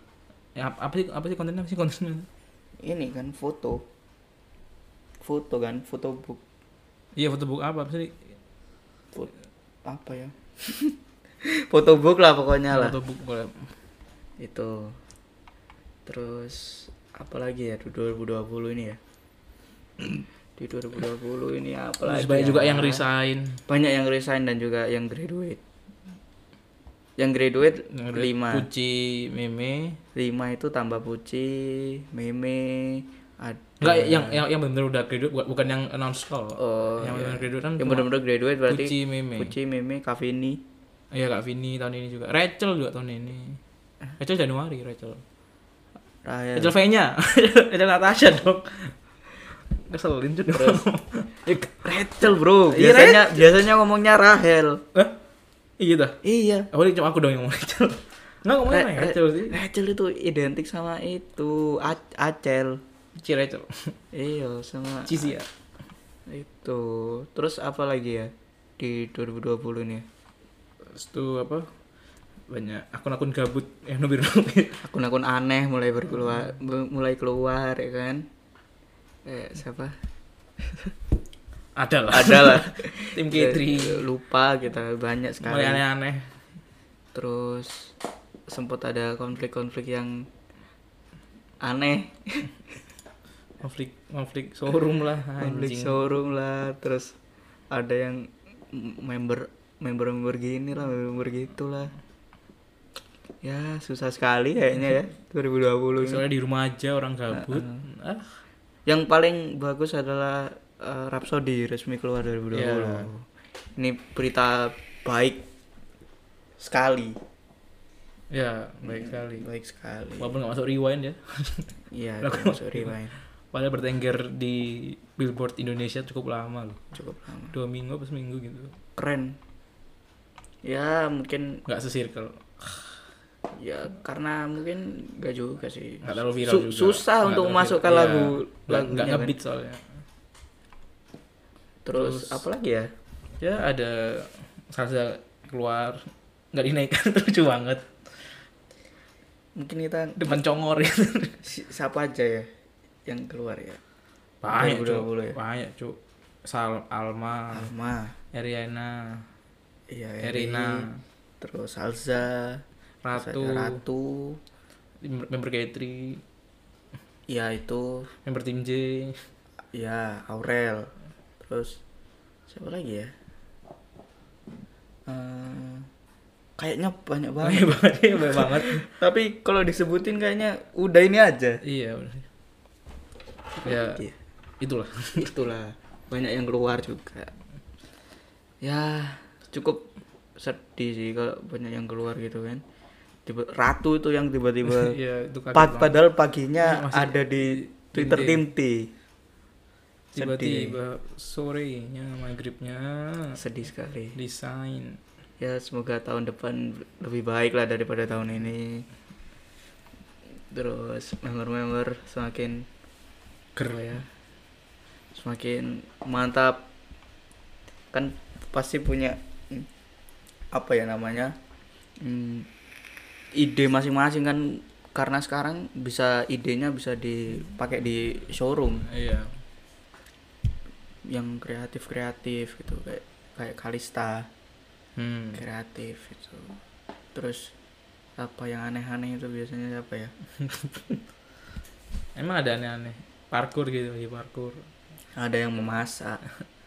Ya, apa, apa sih apa sih kontennya? Apa sih kontennya? ini kan foto foto kan foto book Iya foto book apa, sih? Fo- apa ya foto book lah pokoknya lah Foto book boleh. itu terus apa lagi ya di 2020 ini ya di 2020 ini apa Terus lagi banyak ya? juga yang resign. banyak yang resign dan juga yang graduate yang graduate Yang lima Puci, Meme. lima itu tambah Puci Meme ada Enggak yang yang yang benar udah graduate bukan, yang announce call. oh yang iya. benar graduate kan yang benar-benar graduate berarti Puci, Meme. Puci Meme Kavini Iya Kak Vini tahun ini juga. Rachel juga tahun ini. Rachel Januari, Rachel. Rahel Rachel V-nya. Rachel Natasha dong. Keselin tuh. Terus. Rachel bro Iya, biasanya biasanya ngomongnya Rahel Hah? Iya dah. iya Oh, ini cuma aku dong yang ngomong Rachel. Enggak ngomongnya Ra- Rachel sih. Rachel itu identik sama itu A- Acel Ci Rachel. iya sama Cici ya. itu terus apa lagi ya di 2020 ini Terus tuh apa? Banyak akun-akun gabut yang nubir-nubir. akun-akun aneh mulai berkeluar mulai keluar ya kan eh siapa Ada lah. ada lah Tim K3. Lupa kita banyak sekali Mulai aneh-aneh. terus sempat ada konflik-konflik yang aneh Konflik konflik showroom lah konflik showroom lah terus ada yang member member member gini lah member member gitu lah ya susah sekali kayaknya ya 2020 ini. Soalnya di rumah aja orang gabut. Ah, yang paling bagus adalah eh, Rhapsody resmi keluar 2020 Ya. ini berita baik sekali ya, baik sekali. baik sekali Walaupun nggak masuk rewind ya. iya masuk rewind Padahal bertengger di Billboard Indonesia cukup lama loh. cukup lama Dua minggu apa seminggu gitu. keren ya mungkin Nggak se-circle. ya karena mungkin gak juga sih Nggak terlalu viral Su- juga. susah Nggak untuk memasukkan viral. lagu. Nggak- lagunya nggak kan. ngebeat soalnya. terus, Terus- apa lagi ya Ya ada salsa keluar nggak dinaikkan lucu banget mungkin kita depan congor gitu. si- siapa aja ya yang keluar ya? Banyak 2020 cuk ya? banyak cuk. Sal Alma Alma. Eriana iya Eri, Erina. Terus Salza Ratu. Ratu. Member K3 ya itu. Member tim J. Ya Aurel. Terus siapa lagi ya? Eh, kayaknya banyak banget. Banyak banget iya, banyak banget. Tapi kalau disebutin kayaknya udah ini aja. Iya udah. Ya itulah. Itulah. Banyak yang keluar juga. Ya cukup sedih sih kalau banyak yang keluar gitu kan. Tiba ratu itu yang tiba-tiba ya itu padahal paginya Masih ada di Twitter tim T. Tiba-tiba sorenya maghribnya sedih sekali. desain ya semoga tahun depan lebih baik lah daripada tahun ini. Terus member-member semakin ger apa ya. Semakin mantap. Kan pasti punya hmm, apa ya namanya hmm, ide masing-masing kan. Karena sekarang bisa idenya bisa dipakai di showroom. Iya. Yang kreatif kreatif gitu kayak kayak Kalista. Hmm. kreatif itu terus apa yang aneh-aneh itu biasanya apa ya? Emang ada aneh-aneh. Parkour gitu, ya parkour. ada yang memasak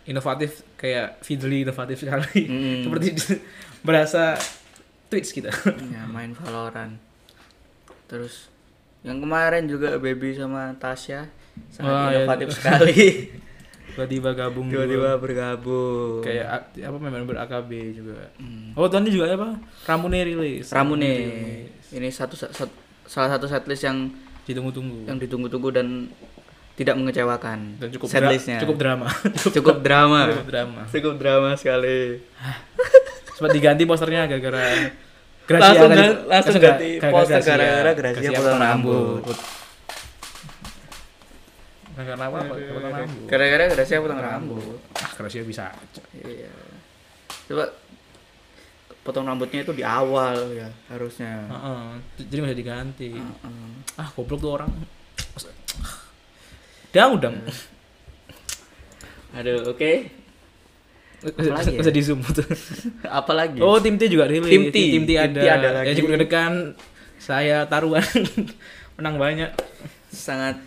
Inovatif kayak Fidli inovatif sekali. Mm. Seperti berasa Twitch kita. ya main Valorant terus yang kemarin juga Baby sama Tasya sangat Wah, iya. inovatif sekali Tiba-tiba gabung tiba-tiba bergabung kayak ak- apa member AKB juga. Hmm. Oh, tadi juga apa? Ramune rilis. Ramune rilis. ini satu sat- salah satu setlist yang Ditunggu-tunggu. yang ditunggu-tunggu dan tidak mengecewakan Dan cukup dra- cukup drama. cukup drama cukup drama. cukup drama sekali Sempat diganti posternya gara-gara Langsung gan- langsung ga- ganti poster Gracia. gara-gara Gracia Gracia potong rambut. Gara-gara apa? Potong rambut. gara-gara Gracia potong rambut Ah, Gracia bisa iya coba potong rambutnya itu di awal ya harusnya Heeh. Jadi nggak bisa diganti. Heeh. Ah, goblok tuh orang. Dang udang. aduh oke Apalagi ya? Bisa di zoom tuh. apalagi Oh, tim T juga rilis. Tim T. Tim T Tim ada. T ada lagi. Ya juga degan saya taruhan menang banyak. sangat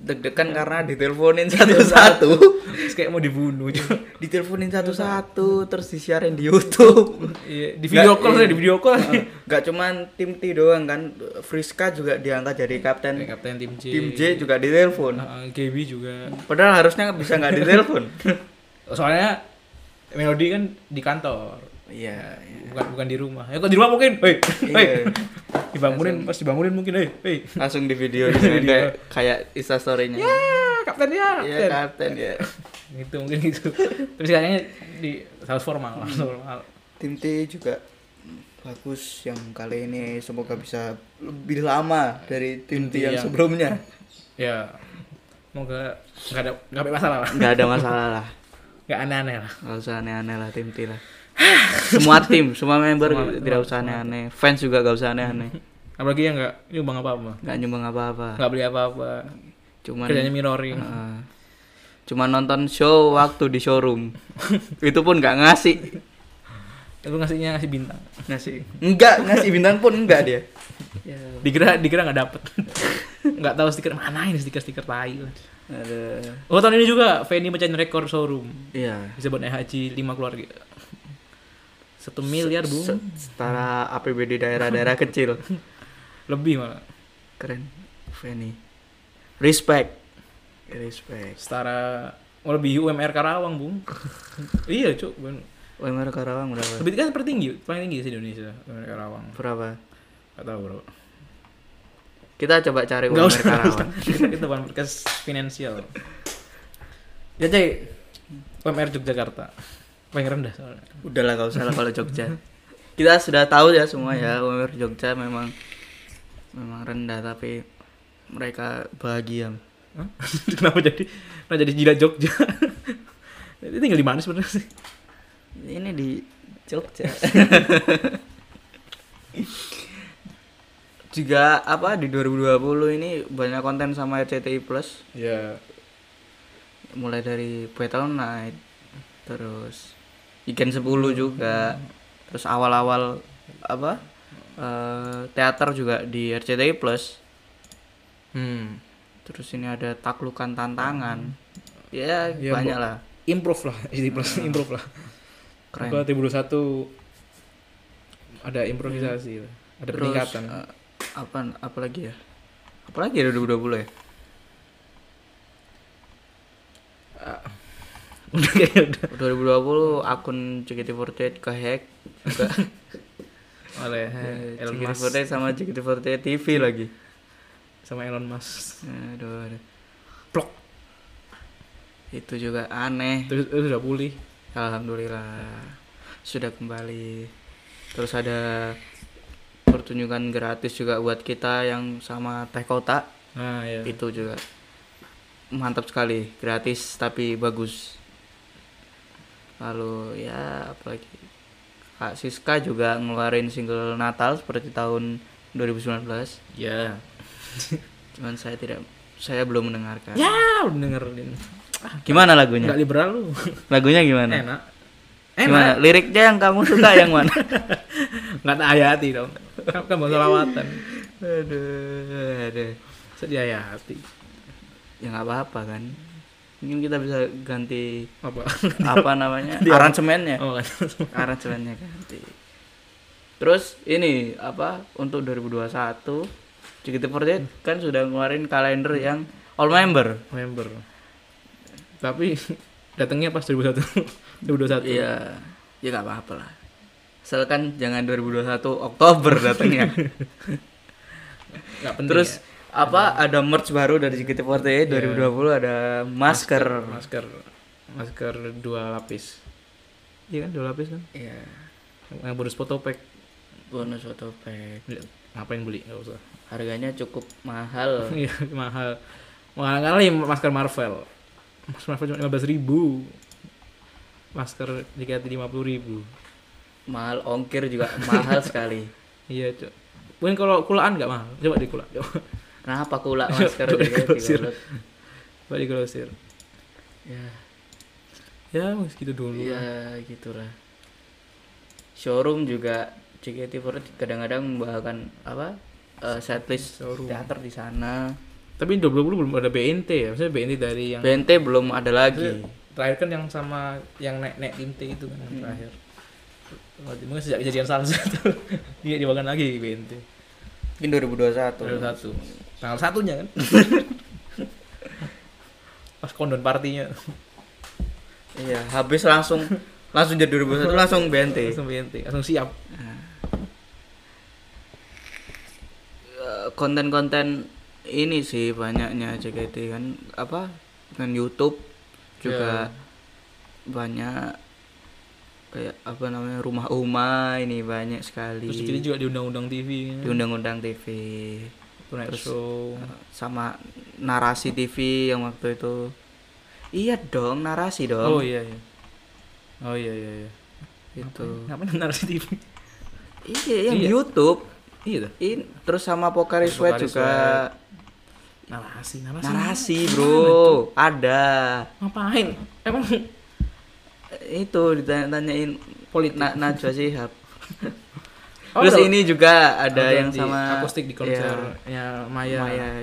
deg-degan karena diteleponin satu-satu Terus kayak mau dibunuh. diteleponin satu-satu terus disiarin di YouTube Iya, di video call iya. di video call. Gak cuman tim T doang kan Friska juga diangkat jadi kapten Kayak kapten tim J. tim J juga ditelepon Heeh, KB juga. padahal harusnya bisa nggak ditelepon Soalnya Melodi kan di kantor. Iya Bukan bukan di rumah. Ya kok di rumah mungkin. Hei, hei. Iya. Dibangunin pas dibangunin mungkin, hei, hei. langsung di video Video. kayak kayak Insta story-nya Ya, kapten ya. iya kapten. kapten ya gitu mungkin gitu terus kayaknya di harus formal harus formal tim T juga bagus yang kali ini semoga bisa lebih lama dari tim T Tim T yang yang- sebelumnya ya semoga nggak ada nggak ada masalah lah nggak ada masalah lah nggak aneh-aneh lah nggak usah aneh-aneh lah tim T lah semua tim semua member Semua- tidak semua- usah aneh-aneh fans juga gak usah aneh-aneh. Apalagi yang nggak nyumbang apa apa nggak nyumbang apa-apa. Nggak beli apa apa cuman kerjanya mirroring. Heeh. cuman nonton show waktu di showroom. Itu pun nggak ngasih. Itu ngasihnya ngasih bintang. Ngasih. Enggak ngasih bintang pun enggak dia. Ya. dikira dikira nggak dapet. Nggak tahu stiker mana ini stiker stiker tai. Ada. Oh tahun ini juga Feni mecahin rekor showroom. Iya. Bisa buat haji lima keluarga satu miliar bu. Se- setara APBD daerah-daerah kecil. Lebih malah. Keren. Feni. Respect. Respect. Setara oh, lebih UMR Karawang bung iya cuk. UMR Karawang berapa? Lebih kan tertinggi paling tinggi sih Indonesia UMR Karawang. Berapa? Nggak tahu bro. Kita coba cari UMR Karawang. kita kita bukan podcast finansial. Ya cek UMR Yogyakarta paling rendah soalnya. Udahlah gak usah lah kalau Jogja. Kita sudah tahu ya semua ya UMR Jogja memang memang rendah tapi mereka bahagia. Hah? kenapa jadi kenapa jadi gila Jogja? Ini tinggal di mana sebenarnya sih? Ini di Jogja. Juga apa di 2020 ini banyak konten sama RCTI Plus. Ya mulai dari Battle Night terus Iken 10 juga. Terus awal-awal apa eh, teater juga di RCTI Plus. Hmm. Terus ini ada taklukan tantangan. Ya, Ya, banyak lah. Improve lah. Jadi plus improve lah. Keren. Apa 2021 ada improvisasi lah. ada terus peningkatan. eh, apa apa lagi ya? Apa lagi ya 2020 ya? Udah 2020 akun JKT48 kehack juga oleh Eh, Elon Musk. JKT48 sama JKT48 TV lagi. sama Elon Musk. Aduh, aduh. Plok. itu juga aneh. Terus itu udah pulih. Alhamdulillah. Sudah kembali. Terus ada pertunjukan gratis juga buat kita yang sama Teh Kota nah ya itu juga mantap sekali. Gratis tapi bagus. Lalu ya apalagi Kak Siska juga ngeluarin single Natal seperti tahun 2019. ya Cuman saya tidak saya belum mendengarkan. ya udah dengerin Gimana lagunya? Enggak liberal lu. Lagunya gimana? Enak. Gimana? Enak. Liriknya yang kamu suka yang mana? Enggak tak hayati dong. Kan kan bahasa lawatan. aduh, aduh. Sedih hayati. Ya nggak apa-apa kan. Mungkin kita bisa ganti Apa? apa namanya? Aransemennya. Oh. Aransemennya ganti. Terus ini apa untuk 2021 JKT48 kan sudah ngeluarin kalender yang all member. Member. Tapi datangnya pas 2001. 2021. Iya, ya nggak apa-apa lah. Asalkan jangan 2021 Oktober datangnya. Enggak penting. Terus ya. Apa ada merch baru dari JKT48 2020 ada masker. masker masker dua lapis. Iya kan dua lapis kan? Iya, Yang bonus foto pack. bonus foto pack. Ngapain beli? Enggak usah. Harganya cukup mahal. Iya, mahal. Mahal kali masker Marvel. Masker Marvel cuma 15 ribu. Masker JKT 50 ribu. mahal ongkir juga mahal sekali. Iya, cok. Mungkin kalau kulaan nggak mahal. Coba di kula. Coba, Kenapa kula masker Coba JKT digrosir. goblok? coba di grosir. Ya, Ya, segitu dulu. ya gitulah. Showroom juga JKT48 kadang-kadang membawakan apa? eh, setlist Showroom. teater di sana. Tapi 2020 belum ada BNT ya. Maksudnya BNT dari yang BNT belum ada lagi. terakhir kan yang sama yang naik naik tinte itu kan yang Hmm. terakhir. Mungkin sejak kejadian salsa tuh dia dibawakan lagi BNT. Mungkin 2021. 2001. Tanggal satunya kan. Pas kondon partinya. Iya, habis langsung langsung jadi 2021 langsung BNT. Langsung BNT, langsung siap. Eh, konten-konten ini sih banyaknya JKT kan apa dengan YouTube juga banyak kayak apa namanya rumah-rumah ini banyak sekali Terus jadi juga di undang-undang TV. di undang-undang TV Tonight terus- Show. sama narasi TV yang waktu itu iya dong narasi dong Oh iya iya. Oh iya iya iya. itu Ngapain narasi TV? iya yang Iya. YouTube Iya ini terus sama Pokari Sweat juga Narasi, narasi. narasi bro ada Ngapain? Emang itu ditanya-tanyain politik. Na Najwa Shihab Oh, terus ini juga ada yang sama akustik di konser. ya, Maya. Maya Maya-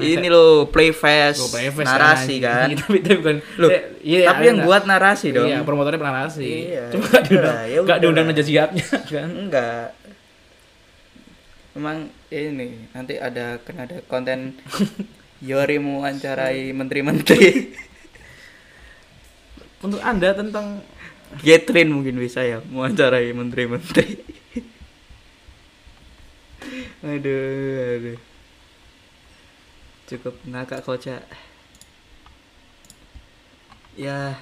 ini loh Playfest Oh, Playfest narasi kan, tapi itu bukan. Loh, iya, tapi yang buat narasi dong. Iya, promotornya pernah narasi. Iya, Cuma ya nggak diundang, udah, ya diundang aja siapnya kan. enggak. Memang ini nanti ada kan ada konten Yori mewawancarai menteri-menteri. Untuk Anda tentang Catherine mungkin bisa ya mewawancarai menteri-menteri aduh aduh. Cukup ngakak kocak ya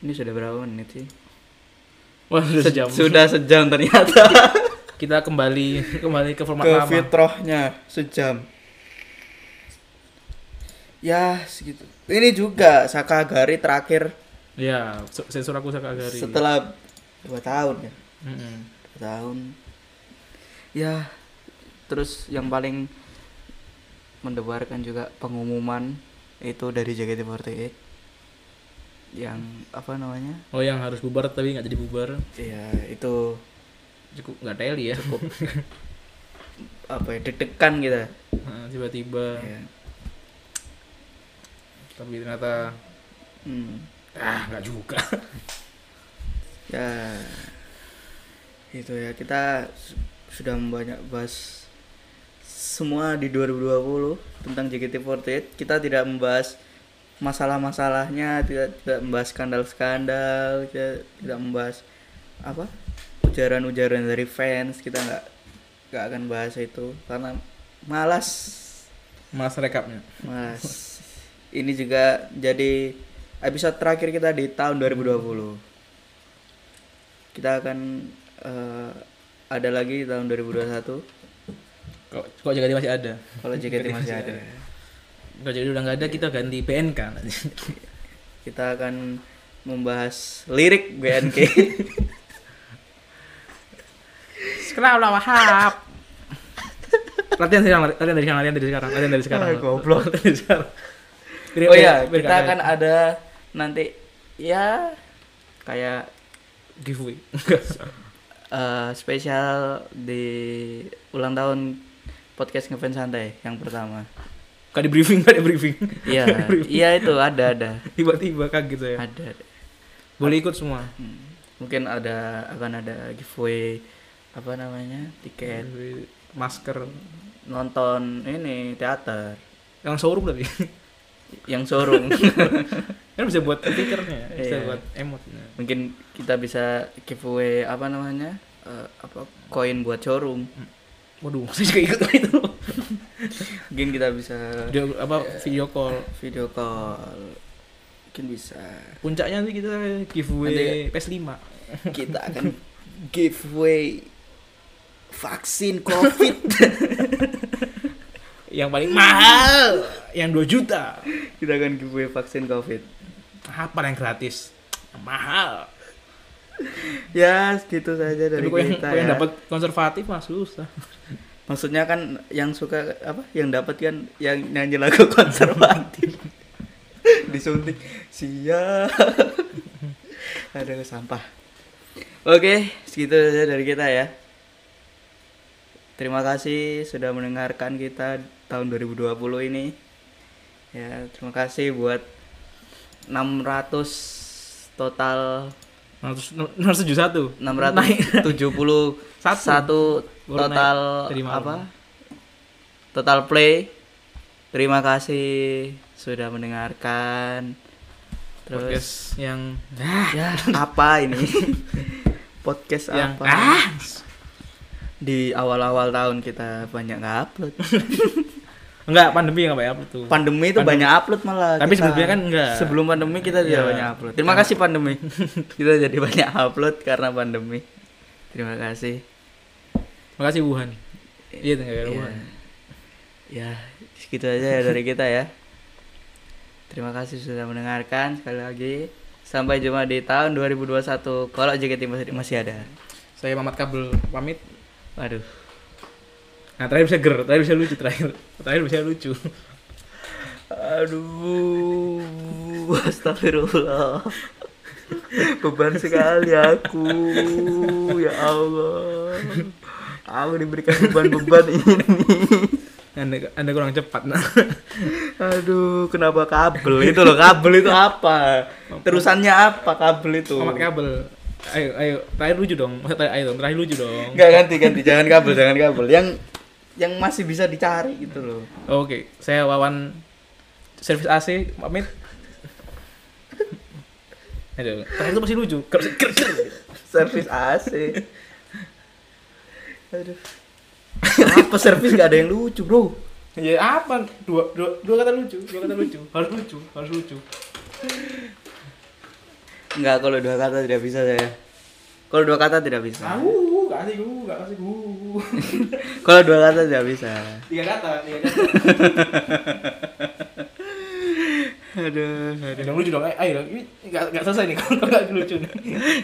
ini sudah berapa menit sih? Wah, sudah sejam. sudah sejam ternyata. Kita kembali kembali ke format ke lama. fitrahnya sejam. Ya segitu. Ini juga Sakagari terakhir. Ya, se- sensor aku Sakagari. setelah dua tahun ya? Mm-mm. dua tahun ya terus yang paling mendebarkan juga pengumuman itu dari JKT48 yang apa namanya Oh, yang harus bubar tapi nggak jadi bubar. ya itu Cukup nggak teli ya. cukup apa ya deg-degan kita Nah, Tiba-tiba ya. tapi ternyata Hmm. ah nggak juga. ya itu ya kita sudah banyak bahas semua di 2020 tentang JKT48 kita tidak membahas masalah-masalahnya tidak tidak membahas skandal-skandal kita tidak membahas apa ujaran-ujaran dari fans kita nggak nggak akan bahas itu karena malas Mas rekapnya. Mas, ini juga jadi episode terakhir kita di tahun 2020. Kita akan eh, ada lagi di tahun 2021 Kok kok JKT masih ada? kalau JKT masih ada. Kalau JKT udah nggak ada kita ganti PNK. Kita akan membahas lirik BNK. Kenapa Wahab? latihan sekarang, latihan dari sekarang, latihan dari sekarang, latihan dari sekarang. Goblok. Dari sekarang. Oh iya, kita akan ada nanti ya kayak giveaway. eh, spesial di ulang tahun podcast ngefans santai yang pertama. Di briefing, di briefing. Iya, iya itu ada ada Tiba-tiba kaget saya. ada. Boleh ikut semua. Hmm. Mungkin ada akan ada giveaway apa namanya tiket Masker. nonton ini teater Yang showroom tadi. yang showroom. kan bisa buat stikernya, bisa Iya. buat emotnya. Mungkin kita bisa giveaway apa namanya eh, apa koin buat showroom. Waduh, saya juga ikut itu. Mungkin kita bisa Video apa video call. video call. Mungkin bisa. Puncaknya nanti kita giveaway PS5. Kita akan giveaway vaksin COVID. Yang paling mahal, yang 2 juta. kita akan giveaway vaksin COVID. Apa yang gratis? Yang mahal. Ya, segitu saja dari Tapi yang, kita yang ya. dapat konservatif mah susah. Maksudnya kan yang suka apa? Yang dapat kan yang nyanyi lagu konservatif. Disuntik siap. Ada sampah. Oke, segitu saja dari kita ya. Terima kasih sudah mendengarkan kita tahun 2020 ini. Ya, terima kasih buat 600 total 671. 671 Satu. Total malam. apa? Total play. Terima kasih sudah mendengarkan. Terus Podcast yang ya apa ini? Podcast yang apa? ah Di awal-awal tahun kita banyak nggak upload. enggak pandemi enggak banyak tuh. Pandemi itu Pandemi. banyak upload malah. Tapi kita. sebelumnya kan enggak. Sebelum pandemi kita tidak Iya. banyak upload. Terima kasih pandemi. kita jadi banyak upload karena pandemi. Terima kasih. Terima kasih Wuhan. Iya, negara Iya. Wuhan. Ya, segitu aja ya dari kita ya. Terima kasih sudah mendengarkan sekali lagi. Sampai jumpa di tahun 2021 kalau JKT masih, masih ada. Saya Mamat Kabel pamit. Waduh. Nah, terakhir bisa ger, terakhir bisa lucu terakhir. Terakhir bisa lucu. Aduh, astagfirullah. Beban sekali aku. Ya Allah. Aku diberikan beban-beban ini. Anda, anda kurang cepat nah. Aduh, kenapa kabel itu loh? Kabel itu apa? Terusannya apa kabel itu? Kabel. Ayo, ayo, terakhir lucu dong. Terakhir, ayo dong, terakhir lucu dong. Enggak ganti ganti, jangan kabel, jangan kabel. Yang yang masih bisa dicari gitu loh. Oke, saya Wawan servis AC, pamit. Aduh, terakhir itu masih lucu. Servis AC. Aduh. Apa servis nggak ada yang lucu, Bro? Ya apa? Dua, dua, dua kata lucu, dua kata lucu. Harus lucu, harus lucu. Enggak, kalau dua kata tidak bisa saya. Kalau dua kata tidak bisa. Aku, gak kasih gu, gak kasih Kalau dua kata tidak bisa. Tiga kata, tiga kata. Aduh, aduh. Yang lucu dong, ayo, ayo. Ini gak, gak selesai nih kalau gak lucu nih.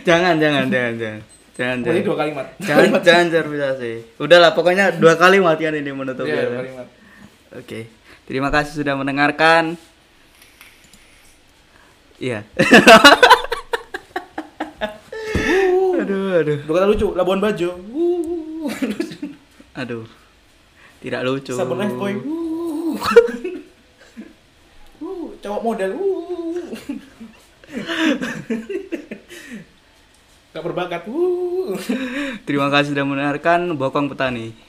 Jangan, jangan, jangan, jangan. Jangan, jangan. dua kalimat. Jangan, jangan servisasi. Udahlah, pokoknya dua kali matian ini menutup Iya, ya. dua kalimat. Oke. Terima kasih sudah mendengarkan. Iya. aduh, aduh. Dua kata lucu, Labuan Bajo. Aduh. Tidak lucu. Sabun Lifebuoy. Wuh. Wuh, cowok model. Gak berbakat. Wuh. Terima kasih sudah mendengarkan Bokong Petani.